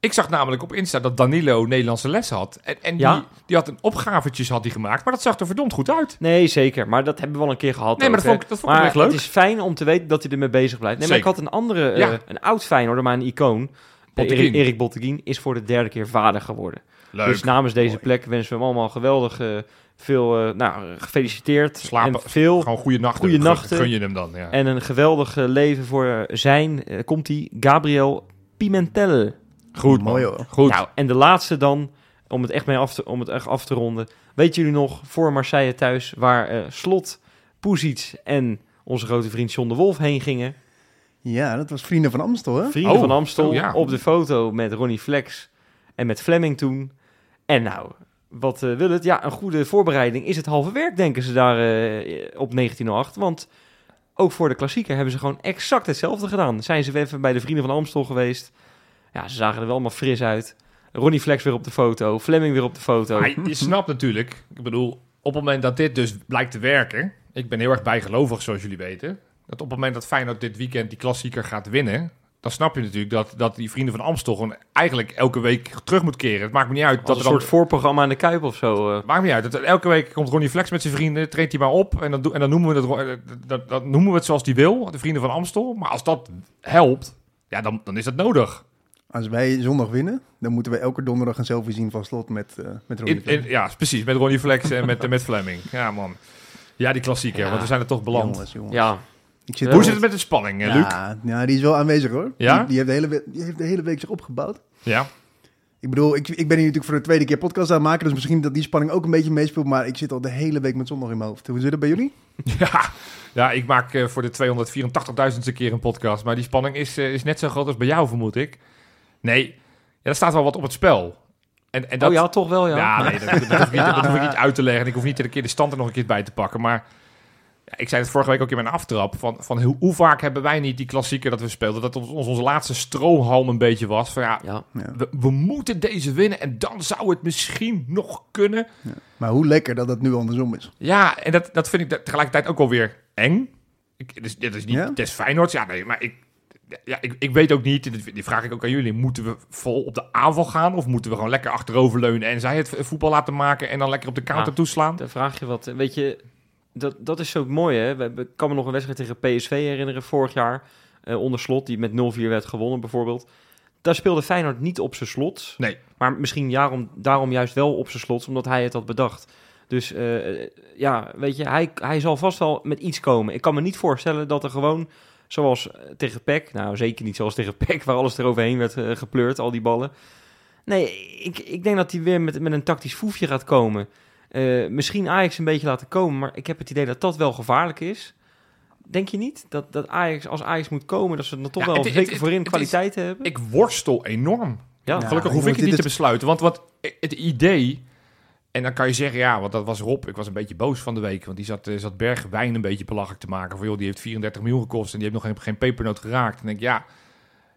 Ik zag namelijk op Insta dat Danilo Nederlandse les had. En, en Ja? die, die had een opgavetjes had die gemaakt. Maar dat zag er verdomd goed uit. Nee, zeker. Maar dat hebben we al een keer gehad. Nee, maar ook, dat vond ik, dat vond ik echt leuk. het is fijn om te weten dat hij ermee bezig blijft. Nee, maar ik had een andere, eh, Ja. een oud Feyenoorder, maar een icoon. Eh, Botteguin. Erik, Erik Botteguin is voor de derde keer vader geworden. Leuk. Dus namens deze Mooi. plek wensen we hem allemaal geweldig eh, veel, nou, gefeliciteerd. Slapen. En veel. Gewoon goede nachten. Goeie Gun- nachten. Gun je hem dan, ja. En een geweldig leven voor zijn, komt hij, Gabriel Pimentel. Goed, Mooi man. hoor. Goed. Nou, en de laatste dan, om het echt mee af te, om het echt af te ronden. Weten jullie nog, voor Marseille thuis, waar eh, Slot, Poesic en onze grote vriend John de Wolf heen gingen? Ja, dat was Vrienden van Amstel, hè? Vrienden Oh, van Amstel oh ja. op de foto met Ronnie Flex en met Fleming toen. En nou, wat eh, wil het? Ja, een goede voorbereiding is het halve werk, denken ze daar eh, op 1908. Want ook voor de klassieker hebben ze gewoon exact hetzelfde gedaan. Zijn ze weer even bij de Vrienden van Amstel geweest. Ja, ze zagen er wel allemaal fris uit. Ronnie Flex weer op de foto, Fleming weer op de foto. Maar je snapt natuurlijk, ik bedoel, op het moment dat dit dus blijkt te werken, ik ben heel erg bijgelovig zoals jullie weten, dat op het moment dat Feyenoord dit weekend die klassieker gaat winnen, dan snap je natuurlijk dat, dat die vrienden van Amstel gewoon eigenlijk elke week terug moet keren. Het maakt me niet uit Als dat een dan, soort voorprogramma aan de Kuip of zo. eh. maakt me niet uit. Dat, elke week komt Ronnie Flex met zijn vrienden, treedt hij maar op en dan, en dan noemen, we het, eh, dat, dat noemen we het zoals hij wil, de vrienden van Amstel. Maar als dat helpt, ja, dan, dan is dat nodig. Als wij zondag winnen, dan moeten we elke donderdag een selfie zien van slot met, eh met Ronnie In, in, ja, precies, met Ronnie Flex en met, met Fleming. Ja, man. Ja, die klassieker, Ja. want we zijn er toch beland. Jongens, jongens. ja, Ik zit Hoe zit het met de spanning, eh, Luc? ja, ja, die is wel aanwezig hoor. Ja? Die, die, heeft de hele, die heeft de hele week zich opgebouwd. Ja. Ik bedoel, ik, ik ben hier natuurlijk voor de tweede keer podcast aan het maken, dus misschien dat die spanning ook een beetje meespeelt, maar ik zit al de hele week met zondag in mijn hoofd. Hoe zit het bij jullie? Ja, ja ik maak eh, voor de 284.000ste keer een podcast. Maar die spanning is, is net zo groot als bij jou, vermoed ik. Nee, ja, er staat wel wat op het spel. En, en dat, oh ja, toch wel ja. ja, nee, dat, dat, hoef ik niet, dat hoef ik niet uit te leggen. En ik hoef niet iedere keer de stand er nog een keer bij te pakken. Maar ja, ik zei het vorige week ook in mijn aftrap. Van, van hoe, hoe vaak hebben wij niet die klassieker dat we speelden? Dat ons, onze laatste strohalm een beetje was. Van ja, ja. Ja. we, we moeten deze winnen. En dan zou het misschien nog kunnen. Maar hoe lekker dat het nu andersom is. Ja, en dat, dat vind ik tegelijkertijd ook wel weer eng. Ik, dus, dit is niet, Ja? is Feyenoord. Ja, nee, maar ik, ja, ik, ik weet ook niet, die vraag ik ook aan jullie. Moeten we vol op de aanval gaan? Of moeten we gewoon lekker achteroverleunen en zij het voetbal laten maken en dan lekker op de counter Ja. toeslaan? Dan vraag je wat. Weet je, dat, dat is zo mooi hè. We, hebben- ik kan me nog een wedstrijd tegen PSV herinneren vorig jaar. eh, onder slot, die met 0-4 werd gewonnen bijvoorbeeld. Daar speelde Feyenoord niet op zijn slot. Nee. Maar misschien daarom, daarom juist wel op zijn slot, omdat hij het had bedacht. Dus eh, ja, weet je, hij, hij zal vast wel met iets komen. Ik kan me niet voorstellen dat er gewoon, zoals eh, tegen PEC... Nou, zeker niet zoals tegen PEC, waar alles eroverheen werd eh, gepleurd, al die ballen. Nee, ik, ik denk dat hij weer met, met een tactisch foefje gaat komen. Eh, misschien Ajax een beetje laten komen, maar ik heb het idee dat dat wel gevaarlijk is. Denk je niet? Dat, dat Ajax, als Ajax moet komen, dat ze dan toch Ja, wel het- zeker het- voorin het is- kwaliteiten hebben? Ik worstel enorm. ja, Ja. Gelukkig hoef ik het niet dit te besluiten. Want wat, het idee... En dan kan je zeggen, ja, want dat was Rob. Ik was een beetje boos van de week. Want die zat, eh, zat Bergwijn een beetje belachelijk te maken. Van, joh, die heeft 34 miljoen gekost en die heeft nog geen, geen pepernoot geraakt. En ik denk, ja,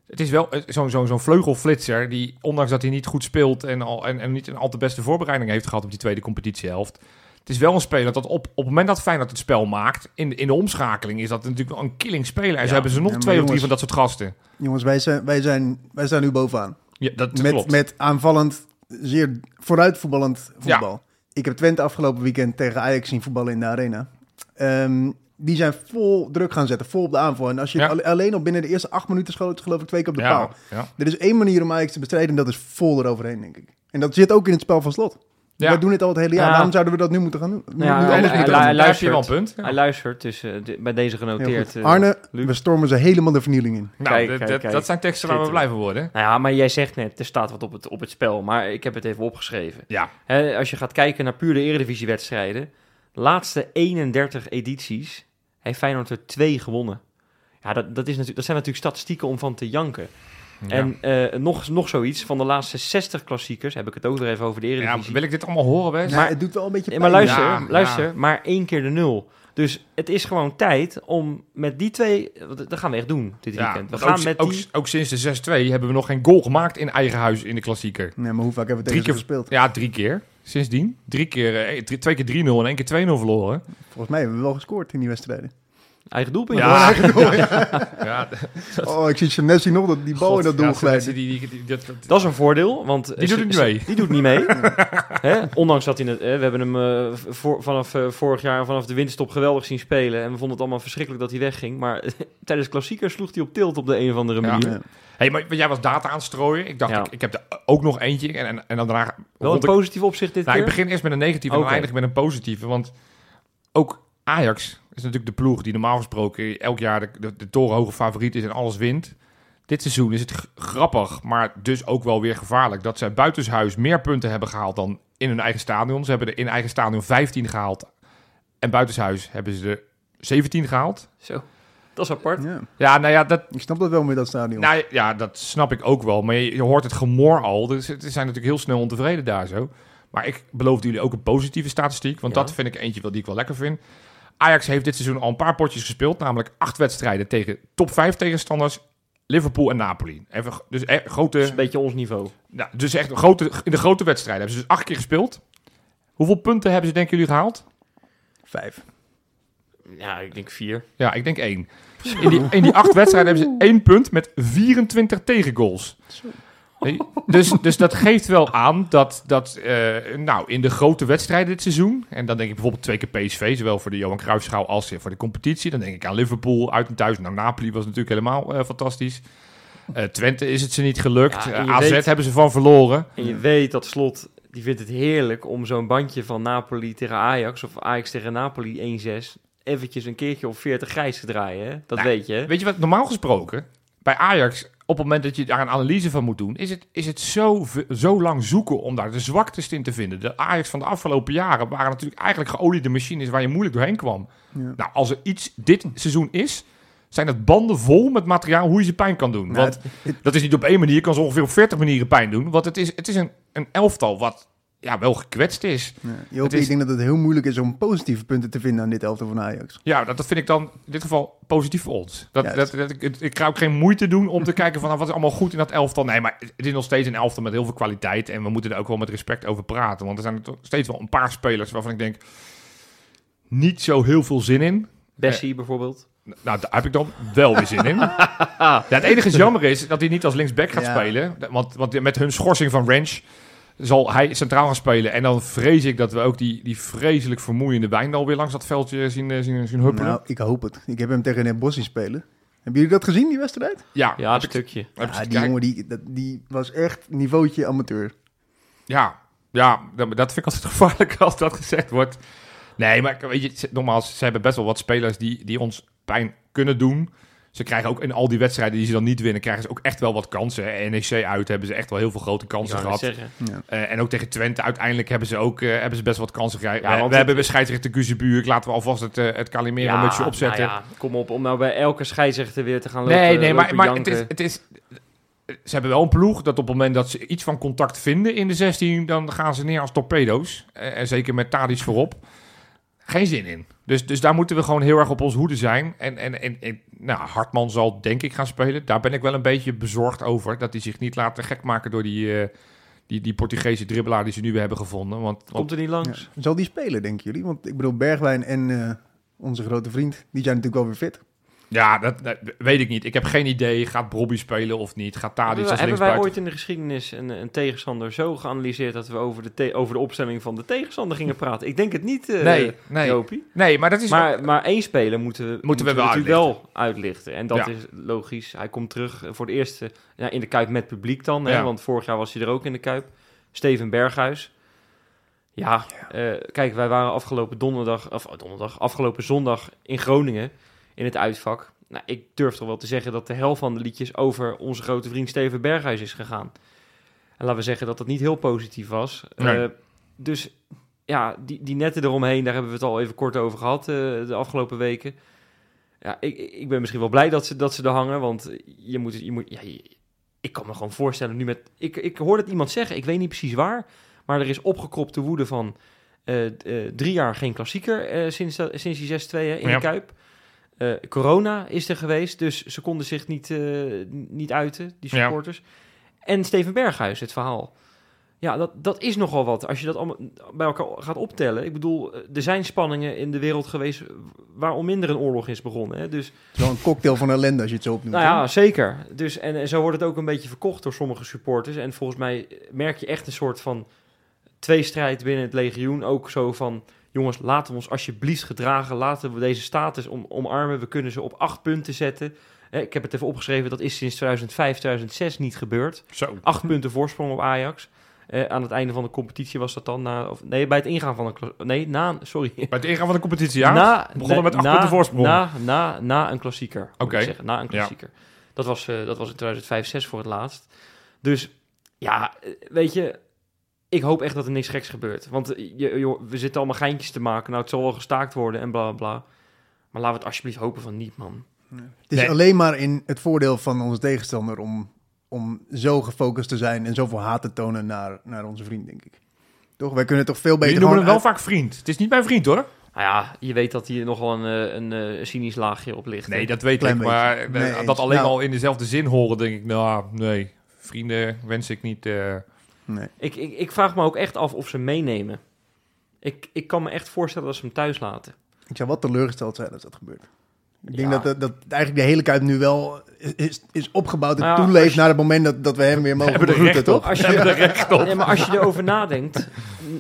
Het is wel eh, zo'n zo'n zo'n vleugelflitser die, ondanks dat hij niet goed speelt en, al, en, en niet een al te beste voorbereiding heeft gehad op die tweede competitiehelft. Het is wel een speler dat op, op het moment dat Feyenoord het spel maakt, in, de- in de omschakeling, is dat natuurlijk wel een killing speler. En Ja. zo hebben ze nog Ja, twee of drie van dat soort gasten. Jongens, wij zijn, wij zijn, wij zijn nu bovenaan. Ja, dat met, klopt. met aanvallend, zeer vooruitvoetballend voetbal. Ik heb Twente afgelopen weekend tegen Ajax zien voetballen in de arena. Ehm, die zijn vol druk gaan zetten, vol op de aanval. En als je Ja. alleen al binnen de eerste acht minuten schoot, geloof ik twee keer op de ja, paal. Er is één manier om Ajax te bestrijden en dat is vol eroverheen, denk ik. En dat zit ook in het spel van slot. Ja. Wij doen het al het hele jaar. Ja. Waarom zouden we dat nu moeten gaan doen? Nu, Ja, nu hij- doen? je wel een luistert. punt. Ja. Hij luistert, dus eh, bij deze genoteerd. eh, Arne, Luc. we stormen ze helemaal de vernieling in. Nou, Kijk, dat- kijk, dat, kijk. dat zijn teksten waar we blij Schitterend. van worden. Nou ja, maar jij zegt net, er staat wat op het, op het spel. Maar ik heb het even opgeschreven. Ja, Hè, als je gaat kijken naar puur de eredivisiewedstrijden. laatste 31 edities heeft Feyenoord er twee gewonnen. Ja, dat, dat, is natuurlijk, dat zijn natuurlijk statistieken om van te janken. En eh, nog, nog zoiets, van de laatste 60 klassiekers, heb ik het ook nog even over de ja, eredivisie. wil ik dit allemaal horen, Wes? Maar het doet wel een beetje Nee, pijn. maar luister, Ja, luister, ja. maar één keer de nul. Dus het is gewoon tijd om met die twee, dat gaan we echt doen dit Ja, weekend. We gaan ook, met ook, die... ook sinds de 6-2 hebben we nog geen goal gemaakt in eigen huis in de klassieker. Nee, maar hoe vaak hebben we Drie tegen keer- gespeeld? Ja, drie keer. Sindsdien. Drie keer, eh, drie- twee keer 3-0 en één keer 2-0 verloren. Volgens mij hebben we wel gescoord in die wedstrijden. Eigen doelpunt. Ja. hoor. Ja, Oh, ik zie Chanesi nog dat die bal in dat doel ja, glijden. die, die, die, dat, dat- Dat is een voordeel, want... Die doet niet mee. Die doet niet mee. Hè? Ondanks dat hij... Het, eh, we hebben hem eh, voor, vanaf eh, vorig jaar, vanaf de winterstop geweldig zien spelen. En we vonden het allemaal verschrikkelijk dat hij wegging. Maar tijdens klassiekers sloeg hij op tilt op de een of andere manier. Ja. hey, maar jij was data aan het strooien. Ik dacht, Ja. ik, ik heb er ook nog eentje. En, en, en dan daarna... Wel een ik- positief opzicht dit nou, ik keer. begin eerst met een negatieve en Oké. dan eindig ik met een positieve. Want ook Ajax is natuurlijk de ploeg die normaal gesproken elk jaar de, de, de torenhoge favoriet is en alles wint. Dit seizoen is het grappig, maar dus ook wel weer gevaarlijk. Dat zij buitenshuis meer punten hebben gehaald dan in hun eigen stadion. Ze hebben er in eigen stadion 15 gehaald. En buitenshuis hebben ze er 17 gehaald. Zo, dat is apart. Ja. Ja, nou ja, dat, Ik snap dat wel met dat stadion. nou ja, dat snap ik ook wel. Maar je, je hoort het gemor al. Dus ze zijn natuurlijk heel snel ontevreden daar zo. Maar ik beloofde jullie ook een positieve statistiek. Want Ja. dat vind ik eentje wel die ik wel lekker vind. Ajax heeft dit seizoen al een paar potjes gespeeld. Namelijk acht wedstrijden tegen top 5 tegenstanders. Liverpool en Napoli. Even, dus echt Dat is grote, een beetje ons niveau. nou, dus echt grote, in de grote wedstrijden hebben ze dus acht keer gespeeld. Hoeveel punten hebben ze denken jullie gehaald? Vijf. Ja, ik denk vier. Ja, ik denk één. In die, in die acht wedstrijden hebben ze één punt met 24 tegengoals. Nee, Dus, dus dat geeft wel aan dat, dat eh, nou, in de grote wedstrijden dit seizoen... en dan denk ik bijvoorbeeld twee keer PSV... zowel voor de Johan Cruijffschaal als voor de competitie... dan denk ik aan Liverpool uit en thuis. Nou, Napoli was natuurlijk helemaal eh, fantastisch. Eh, Twente is het ze niet gelukt. Ja, Eh, AZ weet- hebben ze van verloren. En je weet dat Slot, die vindt het heerlijk om zo'n bandje van Napoli tegen Ajax... of Ajax tegen Napoli 1-6... eventjes een keertje op 40 grijs te draaien. Hè? Dat Nou, weet je? Weet je wat, normaal gesproken, bij Ajax, op het moment dat je daar een analyse van moet doen, is het, is het zo, zo lang zoeken om daar de zwaktes in te vinden. De Ajax van de afgelopen jaren waren natuurlijk eigenlijk geoliede machines waar je moeilijk doorheen kwam. Ja. Nou, als er iets dit seizoen is, zijn het banden vol met materiaal hoe je ze pijn kan doen. Nou, Want het- het- dat is niet op één manier, je kan ze ongeveer op 40 manieren pijn doen. Want het is, het is een, een elftal wat ja, wel gekwetst is. Ja. Joop, Het is- Ik denk dat het heel moeilijk is om positieve punten te vinden aan dit elftal van Ajax. Ja, dat, dat vind ik dan in dit geval positief voor ons. Dat, Ja, dat, dat, ik, ik ga ook geen moeite doen om te kijken van nou, wat is allemaal goed in dat elftal. Nee, maar het is nog steeds een elftal met heel veel kwaliteit. En we moeten er ook wel met respect over praten. Want er zijn toch steeds wel een paar spelers waarvan ik denk... niet zo heel veel zin in. Bessie bijvoorbeeld. Nou, daar heb ik dan wel weer zin in. ja, het enige jammer is dat hij niet als linksback gaat Ja. spelen. Want, want met hun schorsing van Ranch zal hij centraal gaan spelen. En dan vrees ik dat we ook die, die vreselijk vermoeiende Wijndal weer langs dat veldje zien, eh, zien, zien huppelen. Nou, ik hoop het. Ik heb hem tegen Den Bossi spelen. Hebben jullie dat gezien, die wedstrijd? ja, Ja, een stukje. Ja, die jongen die, dat, die was echt niveautje amateur. Ja, ja dat, dat vind ik altijd gevaarlijk als dat gezegd wordt. Nee, maar weet je, ze- nogmaals, ze hebben best wel wat spelers die, die ons pijn kunnen doen. Ze krijgen ook in al die wedstrijden die ze dan niet winnen, krijgen ze ook echt wel wat kansen. NEC uit hebben ze echt wel heel veel grote Ik kansen gehad. Ja. Eh, en ook tegen Twente uiteindelijk hebben ze ook eh, hebben ze best wat kansen gekregen. Ja, we we het- hebben bij scheidsrechter Guzebuur, laten we alvast het, eh het Calimero mutsje opzetten. nou ja, kom op, om nou bij elke scheidsrechter weer te gaan lopen nee, nee, maar, lopen maar het is, het is... Ze hebben wel een ploeg dat op het moment dat ze iets van contact vinden in de 16, dan gaan ze neer als torpedo's. Eh, En zeker met Tadic voorop. Geen zin in. Dus, dus daar moeten we gewoon heel erg op ons hoede zijn. En, en, en, en nou, Hartman zal denk ik gaan spelen. Daar ben ik wel een beetje bezorgd over. Dat hij zich niet laat gek maken door die, eh, die, die Portugese dribbelaar die ze nu weer hebben gevonden. Want, want Komt er niet langs? Ja. Zal die spelen, denken jullie? Want ik bedoel, Bergwijn en eh, onze grote vriend, die zijn natuurlijk wel weer fit. Ja, dat, dat weet ik niet. Ik heb geen idee. Gaat Bobby spelen of niet? Gaat Tadic als wij- hebben wij linksbuiten? ooit in de geschiedenis een, een tegenstander zo geanalyseerd dat we over de, te- over de opstelling van de tegenstander gingen praten? Ik denk het niet, eh Nee, nee. Jopie. Nee, maar dat is... Maar, maar één speler moeten we, moeten we wel natuurlijk wel uitlichten. En dat Ja. is logisch. Hij komt terug voor het eerst eh, ja, in de Kuip met publiek dan. Hè, Ja. want vorig jaar was hij er ook in de Kuip. Steven Berghuis. Ja, eh, kijk, wij waren afgelopen donderdag, of oh, donderdag, afgelopen zondag in Groningen in het uitvak. Nou, ik durf toch wel te zeggen dat de helft van de liedjes over onze grote vriend Steven Berghuis is gegaan. En laten we zeggen dat dat niet heel positief was. Nee. Eh, dus ja, die, die netten eromheen, daar hebben we het al even kort over gehad eh, de afgelopen weken. Ja, ik, ik ben misschien wel blij dat ze, dat ze er hangen, want je moet, je moet ja, je- ik kan me gewoon voorstellen nu met, ik, ik hoorde het iemand zeggen, ik weet niet precies waar, maar er is opgekropte woede van eh, drie jaar geen klassieker sinds, dat- sinds die 6-2 hè, in Ja. de Kuip. Eh, corona is er geweest, dus ze konden zich niet, eh, niet uiten, die Ja. supporters. En Steven Berghuis, het verhaal. Ja, dat, dat is nogal wat. Als je dat allemaal bij elkaar gaat optellen. Ik bedoel, eh, er zijn spanningen in de wereld geweest waarom minder een oorlog is begonnen. Hè? Dus, Het is wel een cocktail van ellende als je het zo opnoemt. nou ja, zeker. Dus, en, en zo wordt het ook een beetje verkocht door sommige supporters. En volgens mij merk je echt een soort van tweestrijd binnen het legioen. Ook zo van, jongens, laten we ons alsjeblieft gedragen. Laten we deze status om, omarmen. We kunnen ze op acht punten zetten. Ik heb het even opgeschreven, dat is sinds 2005, 2006 niet gebeurd. Zo. Acht punten voorsprong op Ajax. Aan het einde van de competitie was dat dan na... Of, nee, bij het ingaan van een... Nee, na... Sorry. Bij het ingaan van de competitie, ja? Na, begonnen met acht na, punten voorsprong. Na, na, na een klassieker, Oké. Na een klassieker. Dat, was, eh, dat was in 2005, 6 voor het laatst. Dus ja, eh, weet je... Ik hoop echt dat er niks geks gebeurt. Want eh, je, je- we zitten allemaal geintjes te maken. Nou, het zal wel gestaakt worden en bla bla bla. Maar laten we het alsjeblieft hopen van niet, man. Het is Nee. alleen maar in het voordeel van onze tegenstander om, om zo gefocust te zijn en zoveel haat te tonen naar, naar onze vriend, denk ik. Toch? Wij kunnen toch veel beter Jullie noemen hem wel vaak vriend. Het is niet mijn vriend, hoor. Nou ja, je weet dat hier nogal een, eh, een, eh, cynisch laagje op ligt. Nee, dat weet Klein ik. beetje. Maar Nee, dat eens. alleen Nou. al in dezelfde zin horen, denk ik, nou, nee. Vrienden wens ik niet. eh. Nee. Ik, ik, ik vraag me ook echt af of ze meenemen. Ik, ik kan me echt voorstellen dat ze hem thuis laten. Ik zou wat teleurgesteld zijn als dat gebeurt. Ik denk Ja. dat, dat, eigenlijk de hele Kuip nu wel is, is opgebouwd en Nou ja, toeleeft je- naar het moment dat, dat we hem weer mogen begroeten, recht toch? Als je, Nee, maar als je erover nadenkt,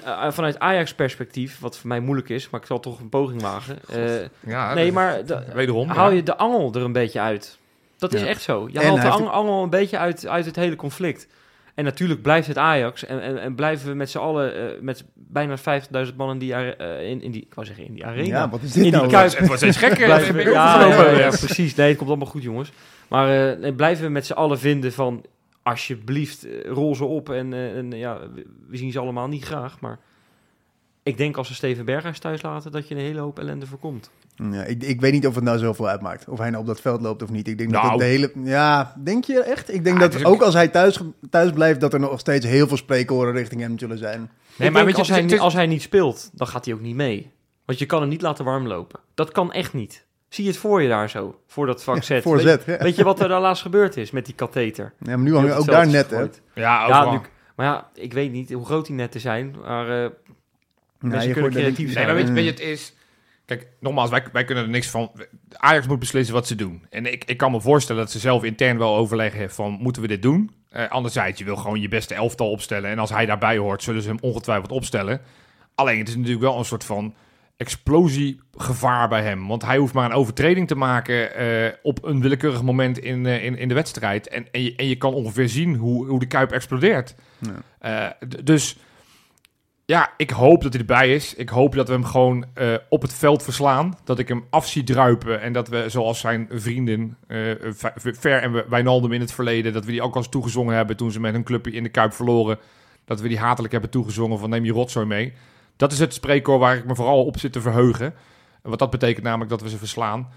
eh, vanuit Ajax-perspectief, wat voor mij moeilijk is, maar ik zal toch een poging wagen. eh, ja, nee, maar de- Wederom. haal ja. je de angel er een beetje uit. Dat is Ja. echt zo. Je En haalt de hij heeft- ang- angel een beetje uit, uit het hele conflict. En natuurlijk blijft het Ajax. En, en, en blijven we met z'n allen, eh, met bijna 50.000 man in die, eh, in, in die, ik wou zeggen in die arena. Ja, wat is In dit die nou? Kuip. Het wordt steeds gekker. Blijven we- ja, overgenomen. ja, ja, precies. Nee, het komt allemaal goed, jongens. Maar eh, nee, blijven we met z'n allen vinden van... alsjeblieft, rol ze op. En, en ja, we, we zien ze allemaal niet graag. Maar ik denk als ze Steven Berghuis thuis laten... dat je een hele hoop ellende voorkomt. Ja, ik, ik weet niet of het nou zoveel uitmaakt. Of hij nou op dat veld loopt of niet. Ik denk dat Nou. het de hele... Ja, denk je echt? Ik denk Ja, dat ook- ook als hij thuis, thuis blijft... dat er nog steeds heel veel spreekoren richting hem zullen zijn. Nee, ik maar weet je, als, hij, als hij niet speelt, dan gaat hij ook niet mee. Want je kan hem niet laten warm lopen. Dat kan echt niet. Zie je het voor je daar zo, voor dat vak weet, Z, ja. weet je wat er daar laatst gebeurd is met die katheter? Ja, maar nu hangen ook daar net, hè? Ja, nu, maar ja, ik weet niet hoe groot die netten zijn. Maar eh, Mensen je kunnen creatief Nee, zijn. maar weet, je- weet je, het is... Kijk, nogmaals, wij, wij kunnen er niks van... Ajax moet beslissen wat ze doen. En ik, ik kan me voorstellen dat ze zelf intern wel overleggen van... moeten we dit doen? Eh anderzijds, je wil gewoon je beste elftal opstellen. En als hij daarbij hoort, zullen ze hem ongetwijfeld opstellen. Alleen, het is natuurlijk wel een soort van explosiegevaar bij hem. Want hij hoeft maar een overtreding te maken eh, op een willekeurig moment in, eh, in, in de wedstrijd. En, en, je, en je kan ongeveer zien hoe, hoe de Kuip explodeert. Ja. Eh, dus ja, ik hoop dat hij erbij is. Ik hoop dat we hem gewoon eh, op het veld verslaan. Dat ik hem af zie druipen. En dat we, zoals zijn vrienden, eh, V- Ver en Wijnaldum in het verleden... dat we die ook al eens toegezongen hebben toen ze met hun clubje in de Kuip verloren. Dat we die hatelijk hebben toegezongen van neem je rotzooi mee. Dat is het spreekkoor waar ik me vooral op zit te verheugen. En Wat dat betekent namelijk dat we ze verslaan.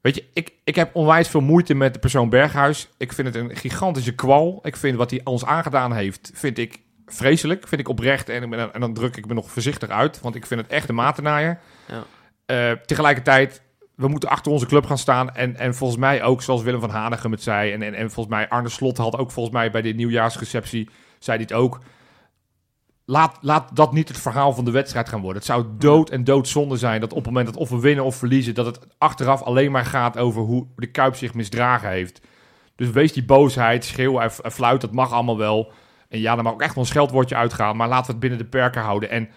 Weet je, ik, ik heb onwijs veel moeite met de persoon Berghuis. Ik vind het een gigantische kwal. Ik vind wat hij ons aangedaan heeft, vind ik vreselijk. Vind ik oprecht. En, ik ben- en dan druk ik me nog voorzichtig uit, want ik vind het echt een matenaaier. Ja. Eh, tegelijkertijd, we moeten achter onze club gaan staan. En, en volgens mij ook, zoals Willem van Hanegem het zei. En, en, en volgens mij Arne Slot had ook volgens mij bij de nieuwjaarsreceptie, zei het ook. Laat, laat dat niet het verhaal van de wedstrijd gaan worden. Het zou dood en doodzonde zijn dat op het moment dat of we winnen of verliezen, dat het achteraf alleen maar gaat over hoe de Kuip zich misdragen heeft. Dus wees die boosheid, schreeuw en fluit, dat mag allemaal wel. En ja, er mag ook echt wel een scheldwoordje uitgaan, maar laten we het binnen de perken houden. En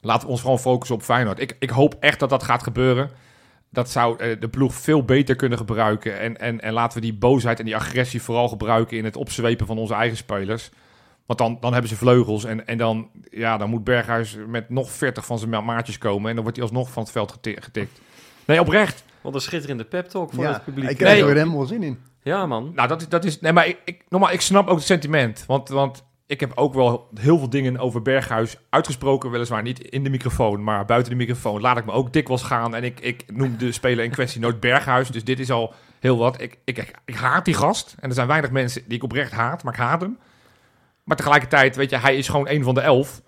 laten we ons gewoon focussen op Feyenoord. Ik, ik hoop echt dat dat gaat gebeuren. Dat zou eh, de ploeg veel beter kunnen gebruiken. En, en, en laten we die boosheid en die agressie vooral gebruiken in het opzwepen van onze eigen spelers. Want dan, dan hebben ze vleugels en, en dan, ja, dan moet Berghuis met nog 40 van zijn ma- maatjes komen. En dan wordt hij alsnog van het veld geti- getikt. Nee, oprecht. Wat een schitterende pep talk voor Ja, het publiek. ik krijg er helemaal zin in. Ja, man. Nou, dat dat is nee, maar ik, ik, normaal, ik snap ook het sentiment. Want, want ik heb ook wel heel veel dingen over Berghuis uitgesproken. Weliswaar niet in de microfoon, maar buiten de microfoon. Laat ik me ook dikwijls gaan. En ik, ik noem de speler in kwestie nooit Berghuis. Dus dit is al heel wat. Ik, ik, ik, ik haat die gast. En er zijn weinig mensen die ik oprecht haat, maar ik haat hem. Maar tegelijkertijd, weet je, hij is gewoon een van de elf.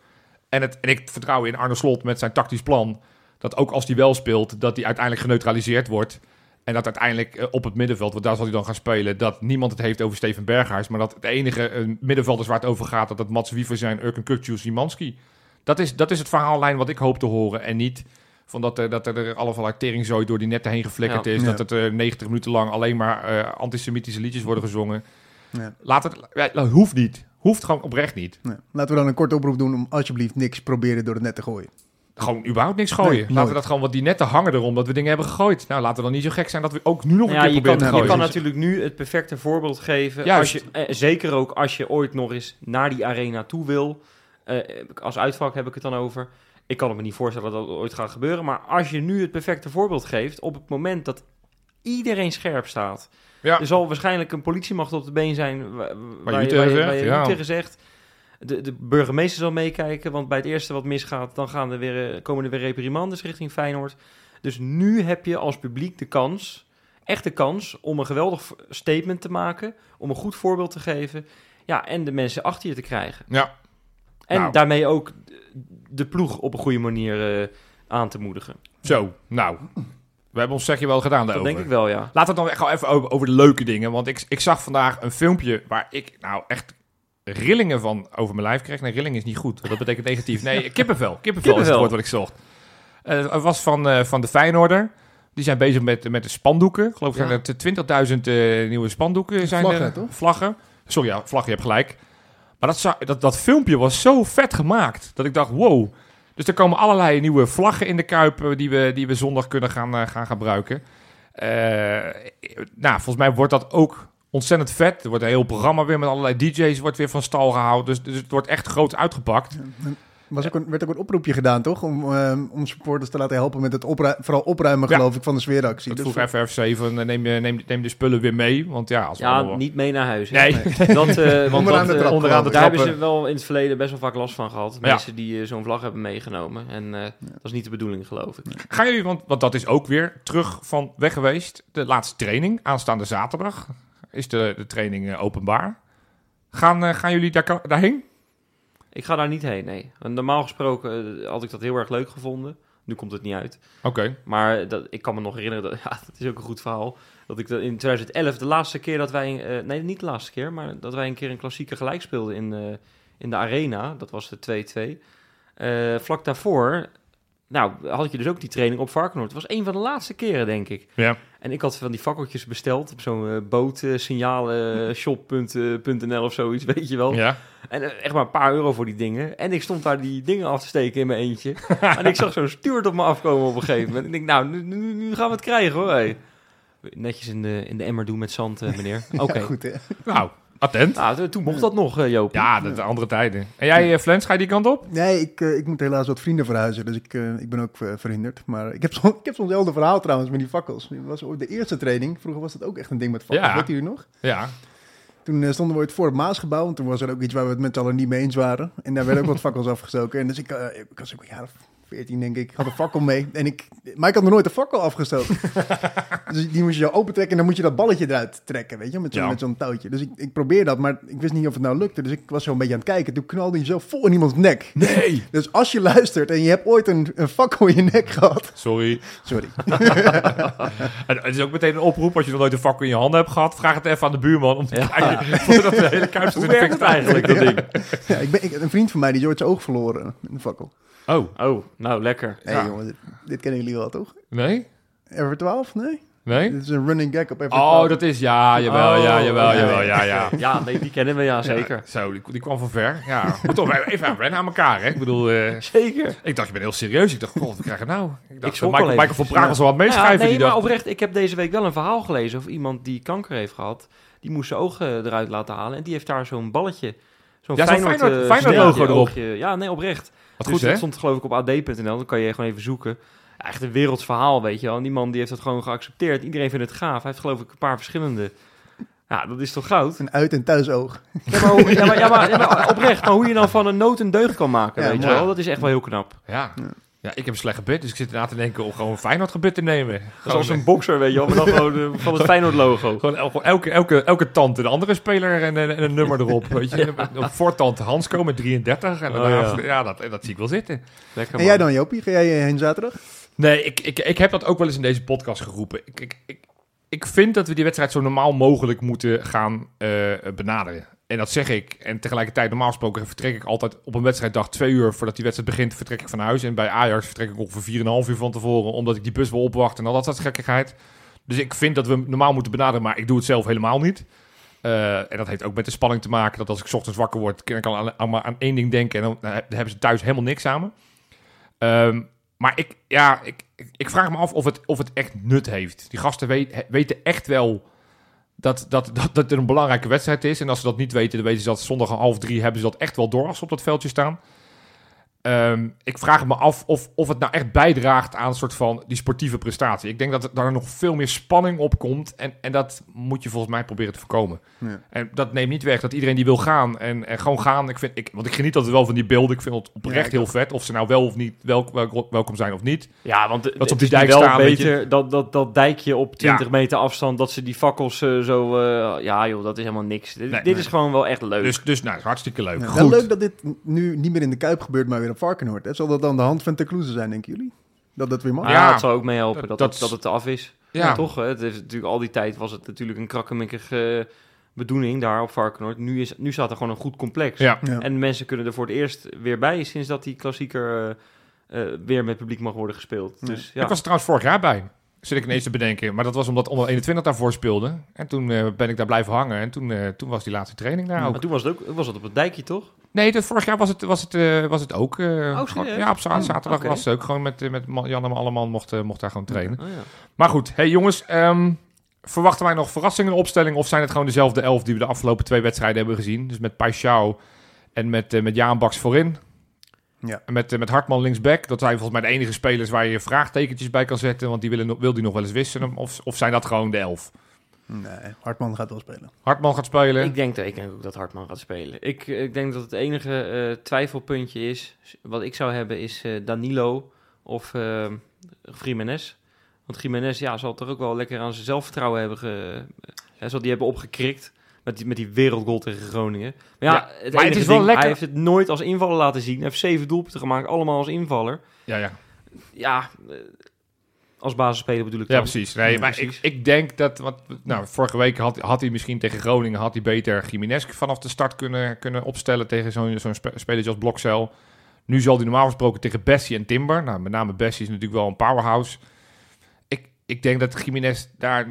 En, het, en ik vertrouw in Arne Slot met zijn tactisch plan. Dat ook als hij wel speelt, dat hij uiteindelijk geneutraliseerd wordt. En dat uiteindelijk eh, op het middenveld, want daar zal hij dan gaan spelen, dat niemand het heeft over Steven Berghuis. Maar dat het enige eh, middenveld is waar het over gaat, dat het Mats Wiever zijn, Urken Kukcu, Simanski. Dat is, dat is het verhaallijn wat ik hoop te horen. En niet van dat, er dat er allerlei teringzooi door die netten heen geflikkerd Ja. is. Ja. Dat het eh, 90 minuten lang alleen maar eh, antisemitische liedjes worden gezongen. Ja. Laat het, ja, dat hoeft niet. Hoeft gewoon oprecht niet. Ja. Laten we dan een korte oproep doen om alsjeblieft niks proberen door het net te gooien. Gewoon überhaupt niks gooien. Nee, laten we dat gewoon, want die netten hangen erom dat we dingen hebben gegooid. Nou, laten we dan niet zo gek zijn dat we ook nu nog een Ja, keer je proberen kan, te je gooien. kan natuurlijk nu het perfecte voorbeeld geven. Juist. Als je, eh, zeker ook als je ooit nog eens naar die arena toe wil. Eh, als uitvak heb ik het dan over. Ik kan het me niet voorstellen dat dat ooit gaat gebeuren. Maar als je nu het perfecte voorbeeld geeft. op het moment dat iedereen scherp staat. Ja. Er zal waarschijnlijk een politiemacht op de been zijn. wa- Waar, je je, waar, je, tegen waar je zegt, De, de burgemeester zal meekijken. Want bij het eerste wat misgaat. dan gaan er weer, eh, komen er weer reprimandes richting Feyenoord. Dus nu heb je als publiek de kans echt de kans om een geweldig statement te maken, om een goed voorbeeld te geven, ja, en de mensen achter je te krijgen. Ja. En Nou. daarmee ook de ploeg op een goede manier eh, aan te moedigen. Zo, nou. We hebben ons zegje wel gedaan Dat daarover. denk ik wel, ja. Laten we het dan gewoon even over, over de leuke dingen. Want ik, ik zag vandaag een filmpje waar ik nou echt rillingen van over mijn lijf kreeg. Nee, rilling is niet goed. Dat betekent negatief. Nee, kippenvel. Kippenvel, is het woord wat ik zocht. Eh, het was van, eh, van de Feyenoorder. Die zijn bezig met, met de spandoeken. Ik geloof Ja. dat er 20.000 eh, nieuwe spandoeken zijn. Vlaggen, er. toch? Vlaggen. Sorry, ja, vlaggen, je hebt gelijk. Maar dat, dat, dat filmpje was zo vet gemaakt. Dat ik dacht, wow. Dus er komen allerlei nieuwe vlaggen in de Kuip die we, die we zondag kunnen gaan, gaan gebruiken. Nou, volgens mij wordt dat ook ontzettend vet. Er wordt een heel programma weer met allerlei DJ's wordt weer van stal gehouden. Dus, dus het wordt echt groot uitgepakt. Was ook een, werd ook een oproepje gedaan, toch? Om, ehm, om supporters te laten helpen met het opru- vooral opruimen, Ja. geloof ik, van de sfeeractie. Dat Dus vroeg FF7, van, eh, neem, je- neem, neem de spullen weer mee. Want ja, als we Ja, allemaal- niet mee naar huis. hè. Nee, Dat, eh, want Onderaan dat, de eh, trap, onderaan de ik. Daar hebben ze wel in het verleden best wel vaak last van gehad. Ja. Mensen die eh, zo'n vlag hebben meegenomen. En eh, dat is niet de bedoeling, geloof ik. Gaan jullie, want, want dat is ook weer terug van weg geweest. De laatste training, aanstaande zaterdag, is de, de training eh, openbaar. Gaan, eh, gaan jullie daar, daarheen? Ik ga daar niet heen, nee. Normaal gesproken eh, had ik dat heel erg leuk gevonden. Nu komt het niet uit. Oké. Maar dat, ik kan me nog herinneren, dat, ja, dat is ook een goed verhaal. Dat ik dat in 2011, de laatste keer dat wij, nee niet de laatste keer, maar dat wij een keer een klassieke gelijk speelden in, in de arena. Dat was de 2-2. Eh, vlak daarvoor, nou had je dus ook die training op Varkenoord. Het was een van de laatste keren, denk ik. Ja. En ik had van die fakkeltjes besteld op zo'n eh, boot, eh, signalen, shop.nl of zoiets, weet je wel. Ja. En eh, echt maar een paar euro voor die dingen. En ik stond daar die dingen af te steken in mijn eentje. en ik zag zo'n stuurt op me afkomen op een gegeven moment. Ik denk, nou, nu, nu, nu gaan we het krijgen hoor. Hey. Netjes in de, in de emmer doen met zand, eh, meneer. Oké. Ja, goed, hè? Nou, attent. Nou, toen mocht dat nog, eh, Joop. Ja, dat de andere tijden. En jij, eh, Flens, ga je die kant op? Nee, ik, eh, ik moet helaas wat vrienden verhuizen, dus ik, ik ben ook verhinderd. Maar ik heb, zo, ik heb zo'nzelfde verhaal trouwens met die fakkels. Dat was ooit de eerste training. Vroeger was dat ook echt een ding met fakkels. Ja. Weet jullie nog? Ja. Toen stonden we ooit voor het Maasgebouw. En toen was er ook iets waar we het met z'n allen niet mee eens waren. En daar werden ook wat fakkels afgestoken. En dus ik, eh, ik was ook een jaar of 14 denk ik. Ik had een fakkel mee. En ik, maar ik had nog nooit een fakkel afgestoken. dus die moest je zo opentrekken en dan moet je dat balletje eruit trekken, weet je, met zo'n Ja. met zo'n touwtje. Dus ik, ik probeer dat, maar ik wist niet of het nou lukte. Dus ik was zo een beetje aan het kijken. Toen knalde hij zo vol in iemands nek. Nee! Dus als je luistert en je hebt ooit een, een fakkel in je nek gehad... Sorry. Sorry. En het is ook meteen een oproep, als je nog nooit een vak in je handen hebt gehad, vraag het even aan de buurman om te Ja. kijken voordat de hele kuip eigenlijk, dat ding? Ja, ik ben, ik, een vriend van mij die is ooit zijn oog verloren met een fakkel. Oh, Oh, nou, lekker. Hé Ja. jongen, dit, dit kennen jullie wel, toch? nee? Ever 12? Nee? Nee? Dit is een running gag op Ever Oh, 12. dat is, ja, jawel, ja, Oh, jawel, ja, jawel, ja. ja, ja. Ja, nee, die kennen we, ja, zeker. Ja, zo, die, die kwam van ver. Ja, moet toch even aan aan elkaar, hè? Ik bedoel, eh, Zeker. ik dacht, je bent heel serieus. Ik dacht, god, wat krijg je nou? Ik dacht, Ik Michael, Michael van Praag was wel wat Ja, meeschrijven. nee, die maar dacht, oprecht, ik heb deze week wel een verhaal gelezen over iemand die kanker heeft gehad. Die moest zijn ogen eruit laten halen en die heeft daar zo'n balletje. Zo'n Ja, Feyenoord, Feyenoord- eh, Feyenoord logo erop. oogje. Ja, nee, oprecht. wat goed, dat hè? stond geloof ik op ad.nl, dan kan je gewoon even zoeken. Echt een werelds verhaal, weet je wel. En die man die heeft dat gewoon geaccepteerd. Iedereen vindt het gaaf. Hij heeft geloof ik een paar verschillende. Ja, dat is toch goud? Een uit- en thuisoog. Ja, maar, hoe- ja, maar, ja, maar, ja, maar oprecht, maar hoe je dan van een nood een deugd kan maken, Ja, weet je wel. Dat is echt wel heel knap. Ja. Ja, ik heb een slecht gebit, dus ik zit erna te denken om gewoon een Feyenoord gebit te nemen. Dat is Gewoon, als een bokser, weet je wel. Maar dan gewoon eh, van het Feyenoord logo. Gewoon el- elke, elke, elke tand een andere speler en, en, en een nummer erop. Weet je? Op voortand Hansko met 33. En Oh, daarna, ja. ja. dat, dat zie ik wel zitten. Lekker, En jij dan, Jopie? Ga jij eh, heen zaterdag? Nee, ik, ik, ik heb dat ook wel eens in deze podcast geroepen. Ik, ik, ik, ik vind dat we die wedstrijd zo normaal mogelijk moeten gaan eh, benaderen. En dat zeg ik. En tegelijkertijd, normaal gesproken, vertrek ik altijd op een wedstrijddag twee uur voordat die wedstrijd begint, vertrek ik van huis. En bij Ajax vertrek ik ongeveer 4,5 uur van tevoren, omdat ik die bus wil opwachten en al dat soort gekkigheid. Dus ik vind dat we normaal moeten benaderen, maar ik doe het zelf helemaal niet. Eh, en dat heeft ook met de spanning te maken. Dat als ik ochtends wakker word, kan ik al aan, aan, één ding denken. En dan, hebben ze thuis helemaal niks me. Ehm, maar ik, ja, ik, ik, vraag me af of het, of het echt nut heeft. Die gasten weten echt wel dat, dat, dat, dat er een belangrijke wedstrijd is. En als ze dat niet weten, dan weten ze dat zondag om half drie hebben ze dat echt wel door als ze op dat veldje staan. Ehm, ik vraag me af of, of het nou echt bijdraagt aan een soort van die sportieve prestatie. Ik denk dat er daar nog veel meer spanning op komt. En, en dat moet je volgens mij proberen te voorkomen. Ja. En dat neemt niet weg dat iedereen die wil gaan en, en gewoon gaan. Ik vind, ik, want ik geniet altijd wel van die beelden. Ik vind het oprecht heel vet. Of ze nou wel of niet wel, wel- welkom zijn of niet. Ja, want ze op die dijk wel staan, weet je. beter dat, dat, dat dijkje op 20 Ja. meter afstand, dat ze die fakkels eh, zo... eh, ja joh, dat is helemaal niks. Dit, Nee, dit nee. is gewoon wel echt leuk. Dus, dus nou, hartstikke leuk. Ja, Goed. wel leuk dat dit nu niet meer in de Kuip gebeurt, maar weer op Varkenoord. Hè? Zal dat dan de hand van Tecluze zijn, denken jullie? Dat dat weer mag? Maar Ja. het zal ook meehelpen dat, Dat- dat, dat het af is. Ja. Ja, toch? Hè? Het is natuurlijk al die tijd was het natuurlijk een krakkemikkige bedoeling daar op Varkenoord. Nu, is, nu staat er gewoon een goed complex. Ja. Ja. En mensen kunnen er voor het eerst weer bij sinds dat die klassieker eh, eh, weer met publiek mag worden gespeeld. Ja. Dus ja. Ik was er trouwens vorig jaar bij. Zit ik ineens te bedenken. Maar dat was omdat onder 21 daarvoor speelde. En toen eh, ben ik daar blijven hangen. En toen, eh, toen was die laatste training daar ook. Maar toen was het ook was het op het dijkje, toch? Nee, dat vorig jaar was het, was het, eh, was het ook. gewoon- serieus? ja, op Oh, zaterdag was het ook gewoon met, met Jan en Alleman mocht, mocht daar gewoon trainen. Oh, ja. Maar goed, hey jongens. ehm, verwachten wij nog verrassingen in de opstelling? Of zijn het gewoon dezelfde elf die we de afgelopen twee wedstrijden hebben gezien? Dus met Paixão en met, met Jaan Baks voorin. Ja. En met, eh, met Hartman linksback. Dat zijn volgens mij de enige spelers waar je vraagtekentjes bij kan zetten. Want die willen, wil die nog wel eens wisselen. Of, of zijn dat gewoon de elf? Nee, Hartman gaat wel spelen. Hartman gaat spelen. Ik denk, dat, ik denk ook dat Hartman gaat spelen. Ik, ik denk dat het enige eh, twijfelpuntje is, wat ik zou hebben, is eh, Danilo of eh Jiménez. Want Jiménez ja, zal toch ook wel lekker aan zijn zelfvertrouwen hebben, ge, eh, zal die hebben opgekrikt. Met die, met die wereldgoal tegen Groningen. Maar ja, Ja, het, maar het enige is wel ding, lekker- Hij heeft het nooit als invaller laten zien. Hij heeft zeven doelpunten gemaakt, allemaal als invaller. Ja, ja. Ja, eh, als basisspeler bedoel ik Ja, dan. precies. Nee, Ja, maar precies. Ik, ik denk dat... Wat, nou, vorige week had, had hij misschien tegen Groningen... had hij beter Jiménez vanaf de start kunnen, kunnen opstellen... tegen zo'n zo'n spe, spelertje als Blokcel. Nu zal hij normaal gesproken tegen Bessie en Timber... Nou, met name Bessie is natuurlijk wel een powerhouse. Ik, ik denk dat Jiménez daar...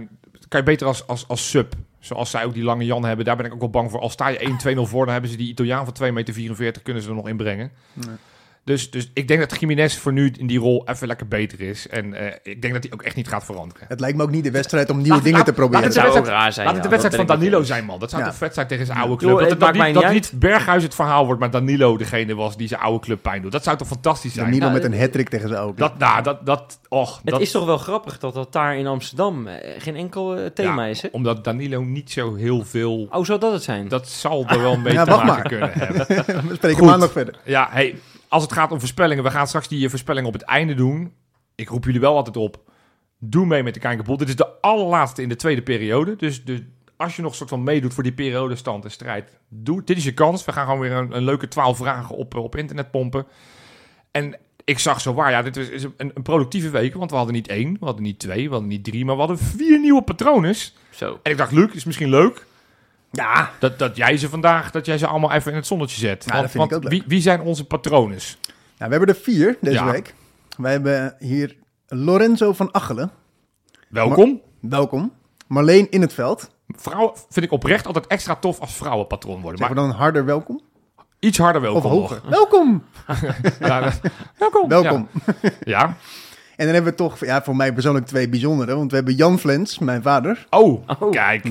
kan je beter als, als, als sub... Zoals zij ook die lange Jan hebben. Daar ben ik ook wel bang voor. Als sta je 1-2-0 voor... dan hebben ze die Italiaan van 2,44 meter... kunnen ze er nog inbrengen. Nee. Dus, dus ik denk dat Jiménez voor nu in die rol even lekker beter is. En eh, ik denk dat hij ook echt niet gaat veranderen. Het lijkt me ook niet de wedstrijd om nieuwe Laat- dingen laat- te proberen. laat Het het zou de ook raar zijn. Laat het ja, de wedstrijd dat van Danilo zijn, man. Dat zou Ja. toch vet zijn tegen zijn oude club. het dat, dat, niet, niet dat niet Berghuis het verhaal wordt, maar Danilo degene was die zijn oude club pijn doet. Dat zou toch fantastisch zijn? Danilo Nou, met een hat tegen zijn auto. Dat, nou, dat, dat, och, Het dat, is toch wel grappig dat dat daar in Amsterdam eh, geen enkel eh, thema ja, is, hè? Omdat Danilo niet zo heel veel... Oh, zou dat het zijn? Dat zal er wel een beetje Ja, te maken maar. kunnen hebben. We spreken Goed. maandag verder. Ja, hey, als het gaat om voorspellingen, we gaan straks die eh, voorspellingen op het einde doen. Ik roep jullie wel altijd op. Doe mee met de Kijkerpool. Dit is de allerlaatste in de tweede periode. Dus, dus als je nog soort van meedoet voor die periodestand en strijd, doe. Dit is je kans. We gaan gewoon weer een, een leuke 12 vragen op, eh, op internet pompen. En ik zag zo waar, ja, dit is, is een, een productieve week. Want we hadden niet één, we hadden niet twee, we hadden niet drie, maar we hadden vier nieuwe patronen. Zo. En ik dacht, Luc, is misschien leuk Ja, dat, dat jij ze vandaag, dat jij ze allemaal even in het zonnetje zet. Ja, want dat vind ik ook leuk. wie, wie zijn onze patronen? nou, we hebben er vier deze Ja. week. Wij hebben hier Lorenzo van Achelen. Welkom. Welkom. Marleen in het veld. Vrouwen vind ik oprecht altijd extra tof als vrouwen patroon worden. Zeggen Maar we dan harder welkom? iets harder welkom Of hoger? nog. Welkom! Ja, dat- welkom. Welkom. Ja. Ja. En dan hebben we toch ja, voor mij persoonlijk twee bijzondere. Want we hebben Jan Flens, mijn vader. Oh, Oh. kijk.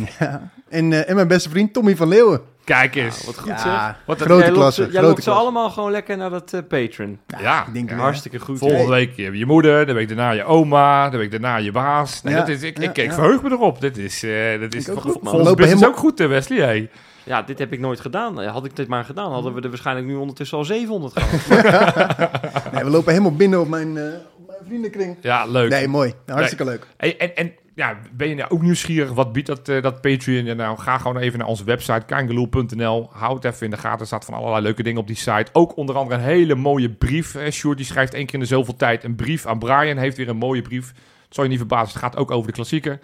En, eh, en mijn beste vriend Tommy van Leeuwen. Kijk eens. Wat goed ja, zeg. Wat een grote jij klasse. Lokt, jij grote lokt ze klasse. allemaal gewoon lekker naar dat eh, Patreon. Ja, ik denk ja. Hartstikke goed. Volgende week heb je je moeder, de week daarna je oma, de week daarna je baas. Nee, Ja, dat is, ik, ik, ja, ik ja. verheug me erop. Dit is, eh dat is vol- goed, volgens We lopen business helemaal- ook goed, eh, Wesley. Hey. Ja, dit heb ik nooit gedaan. Eh, Had ik dit maar gedaan, hadden we er waarschijnlijk nu ondertussen al 700 gehad. Nee, we lopen helemaal binnen op mijn, eh, op mijn vriendenkring. Ja, leuk. Nee, mooi. Hartstikke leuk. Hey, en, en ja, ben je nou ook nieuwsgierig? Wat biedt dat, eh, dat Patreon? Nou, ga gewoon even naar onze website, kangeloel.nl. Houd even in de gaten. Er staat van allerlei leuke dingen op die site. Ook onder andere een hele mooie brief. Eh, Sjoerd die schrijft één keer in de zoveel tijd een brief aan Brian. Heeft weer een mooie brief. Het zal je niet verbazen. Het gaat ook over de klassieker.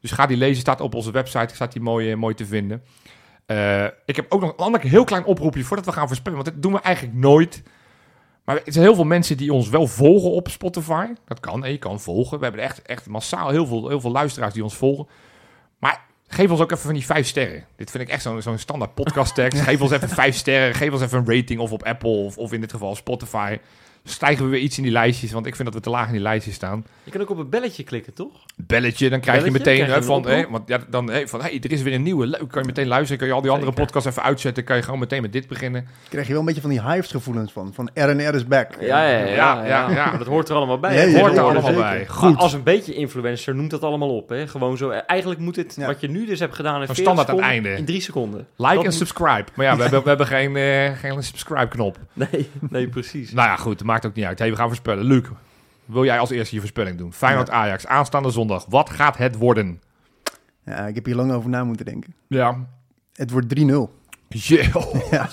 Dus ga die lezen. Staat op onze website. Staat die mooi, eh, mooi te vinden. Eh, ik heb ook nog een ander heel klein oproepje voordat we gaan voorspellen. Want dat doen we eigenlijk nooit. Maar er zijn heel veel mensen die ons wel volgen op Spotify. Dat kan, en je kan volgen. We hebben echt, echt massaal heel veel, heel veel luisteraars die ons volgen. Maar geef ons ook even van die vijf sterren. Dit vind ik echt zo'n zo'n standaard podcast tekst. Geef ons even vijf sterren. Geef ons even een rating of op Apple of, of in dit geval Spotify. Stijgen we weer iets in die lijstjes, want ik vind dat we te laag in die lijstjes staan. Je kan ook op het belletje klikken, toch? Belletje, dan krijg je meteen krijg je hè, een van, oproep? want ja, dan, hè, van, hey, er is weer een nieuwe. Leuk, kan je meteen luisteren. Kan je al die andere podcasts even uitzetten. Kan je gewoon meteen met dit beginnen. krijg je wel een beetje van die hives gevoelens van. Van RNR is back. Ja, ja, ja. ja, Ja, ja, ja. Maar dat hoort er allemaal bij. Ja, Hoort er allemaal zeker. bij. Maar Goed. als een beetje influencer noemt dat allemaal op. Hè? Gewoon zo. eh, Eigenlijk moet het, Ja. wat je nu dus hebt gedaan in Een 40 standaard aan einde. in drie seconden. Like Dat en subscribe. Maar ja, we hebben, we hebben geen, eh, geen subscribe-knop. Nee, nee, precies. Nou ja, goed, dat maakt ook niet uit. Hey, we gaan voorspellen. Luc, wil jij als eerste je voorspelling doen? Feyenoord-Ajax, aanstaande zondag. Wat gaat het worden? Ja, ik heb hier lang over na moeten denken. Ja. Het wordt 3-0. Yeah. Ja.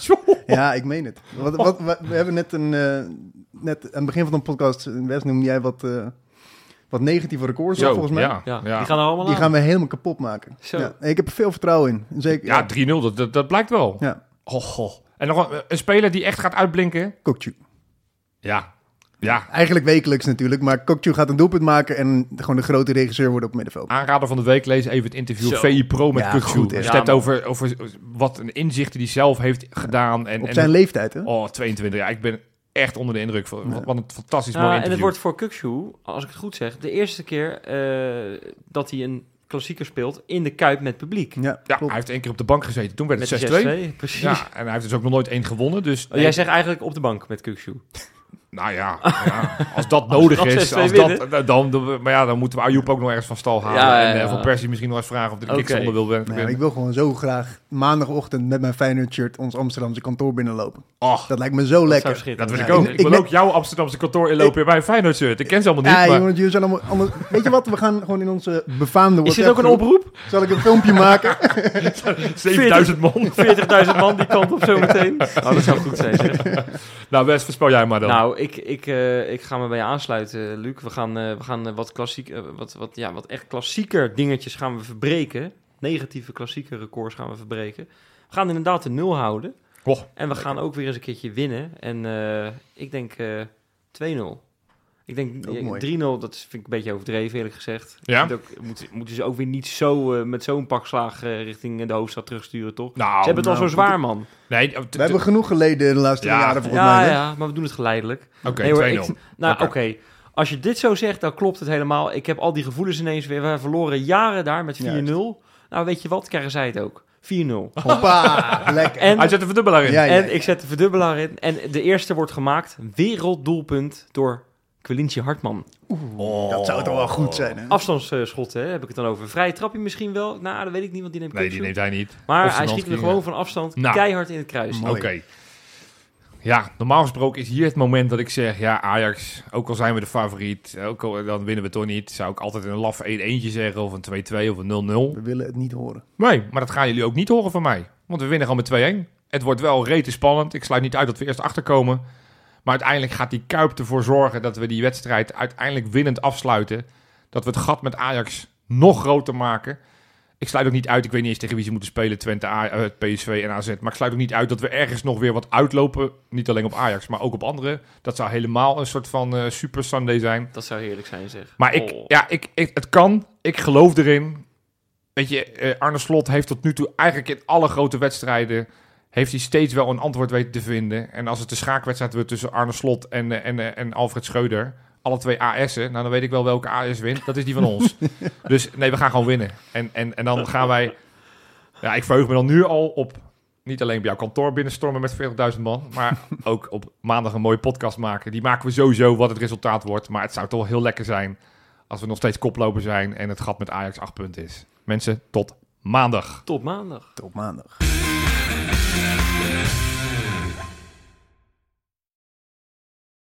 Ja, ik meen het. Wat, wat, wat- we hebben net een... eh, net aan het begin van de podcast, Wes, noemde jij wat, eh, wat negatieve records Zo, volgens mij. ja. Ja, ja. die gaan er allemaal Die aan. gaan we helemaal kapot maken. Zo. Ja, ik heb er veel vertrouwen in. Zeker. Ja, 3-0, dat, dat, dat blijkt wel. Ja, Oh, goh. En nog een, een speler die echt gaat uitblinken? Kokju. Ja. Ja. Eigenlijk wekelijks natuurlijk, maar Kokju gaat een doelpunt maken en gewoon de grote regisseur worden op het middenveld. Aanrader van de week, lees even het interview Zo. VI Pro met Ja, Kukçu. goed, hè. Als Ja, je het hebt man. over, over wat een inzichten die hij zelf heeft gedaan. En, Op en zijn leeftijd, hè? Oh, 22. Ja, ik ben echt onder de indruk. Van, Ja. Wat een fantastisch Ja, mooi en het wordt voor Kukshoe, als ik het goed zeg, de eerste keer eh, dat hij een klassieker speelt in de Kuip met publiek. Ja, Ja, klopt. hij heeft één keer op de bank gezeten. Toen werd Met het de 6-2. 6-2, precies. Ja, en hij heeft dus ook nog nooit één gewonnen. Dus Oh, jij zegt eigenlijk op de bank met Kukshoe. Nou ja, ja, als dat nodig is, 6-2 als winnen. dat, dan, dan, maar ja, dan moeten we Ayoub ook nog ergens van stal halen. Ja, ja, En eh. Van Persie misschien nog eens vragen of de Oké. kickzonder wil winnen. Nou, ik wil gewoon zo graag maandagochtend met mijn Feyenoord shirt ons Amsterdamse kantoor binnenlopen. Och, Dat lijkt me zo Dat zou lekker. dat wil ik Ja, ook. ik- wil ben- ook jouw Amsterdamse kantoor inlopen in mijn Feyenoord shirt. Ik ken ze allemaal niet, Ja, maar... jongen, jullie zijn allemaal, allemaal... Weet je wat? We gaan gewoon in onze befaamde Is dit ook een oproep? Zal ik een filmpje maken? 7000 man. 40.000 man die kant op zometeen. Nou, dat zou goed zijn. Zeg. Nou, best voorspel jij maar dan. Nou, ik, ik, eh, ik ga me bij je aansluiten, Luc. We gaan, eh, we gaan eh, wat, klassiek, wat, wat, ja, wat echt klassieker dingetjes gaan we verbreken. Negatieve klassieke records gaan we verbreken. We gaan inderdaad de nul houden. Och, En we gaan ook weer eens een keertje winnen. En ik denk eh 2-0. Ik denk Ook eh, mooi. 3-0, dat vind ik een beetje overdreven eerlijk gezegd. Ja? Moet ook, moet, moeten ze ook weer niet zo eh, met zo'n pak slaag eh, richting de hoofdstad terugsturen, toch? nou, ze hebben het al nou, zo zwaar, man. Nee, We hebben genoeg geleden de laatste Ja. jaren volgens Ja, mij. hè? ja, maar we doen het geleidelijk. Oké, Nee, hoor, 2-0. ik- Nou, oké. Als je dit zo zegt, dan klopt het helemaal. Ik heb al die gevoelens ineens weer. We verloren jaren daar met 4-0. Juist. Nou, weet je wat? Krijgen zij het ook. 4-0. Hoppa, lekker. En, Hij zet een verdubbelaar in. Ja, ja. en ik zet de verdubbelaar in. En de eerste wordt gemaakt. Werelddoelpunt door Quelintje Hartman. Oh. Dat zou toch wel goed zijn, hè? Afstandsschotten, hè, heb ik het dan over. Vrije trapje misschien wel. Nou, dat weet ik niet, want die neemt Nee, die neemt hij niet. Maar hij schiet er gewoon van afstand Nou. keihard in het kruis. Oké. Ja, normaal gesproken is hier het moment dat ik zeg... Ja, Ajax, ook al zijn we de favoriet, ook al, dan winnen we toch niet. Zou ik altijd een laf 1-1 zeggen of een 2-2 of een 0-0. We willen het niet horen. Nee, maar dat gaan jullie ook niet horen van mij. Want we winnen gewoon met 2-1. Het wordt wel rete spannend. Ik sluit niet uit dat we eerst achterkomen. Maar uiteindelijk gaat die Kuip ervoor zorgen dat we die wedstrijd uiteindelijk winnend afsluiten. Dat we het gat met Ajax nog groter maken. Ik sluit ook niet uit, ik weet niet eens tegen wie ze moeten spelen, Twente, A- eh, PSV en AZ. Maar ik sluit ook niet uit dat we ergens nog weer wat uitlopen. Niet alleen op Ajax, maar ook op andere. Dat zou helemaal een soort van eh, super Sunday zijn. Dat zou heerlijk zijn, zeg. Maar ik, Oh. ja, ik, ik, het kan. Ik geloof erin. Weet je, eh, Arne Slot heeft tot nu toe eigenlijk in alle grote wedstrijden... heeft hij steeds wel een antwoord weten te vinden. En als het de schaakwedstrijd wordt tussen Arne Slot en, eh, en, eh, en Alfred Schreuder... alle twee AS'en, nou dan weet ik wel welke AS wint. Dat is die van ons. dus nee, we gaan gewoon winnen. En, en, en dan gaan wij... Ja, ik verheug me dan nu al op... Niet alleen bij jouw kantoor binnenstormen met 40.000 man, maar ook op maandag een mooie podcast maken. Die maken we sowieso wat het resultaat wordt. Maar het zou toch heel lekker zijn als we nog steeds koploper zijn en het gat met Ajax 8 punten is. Mensen, tot maandag. Tot maandag. Tot maandag.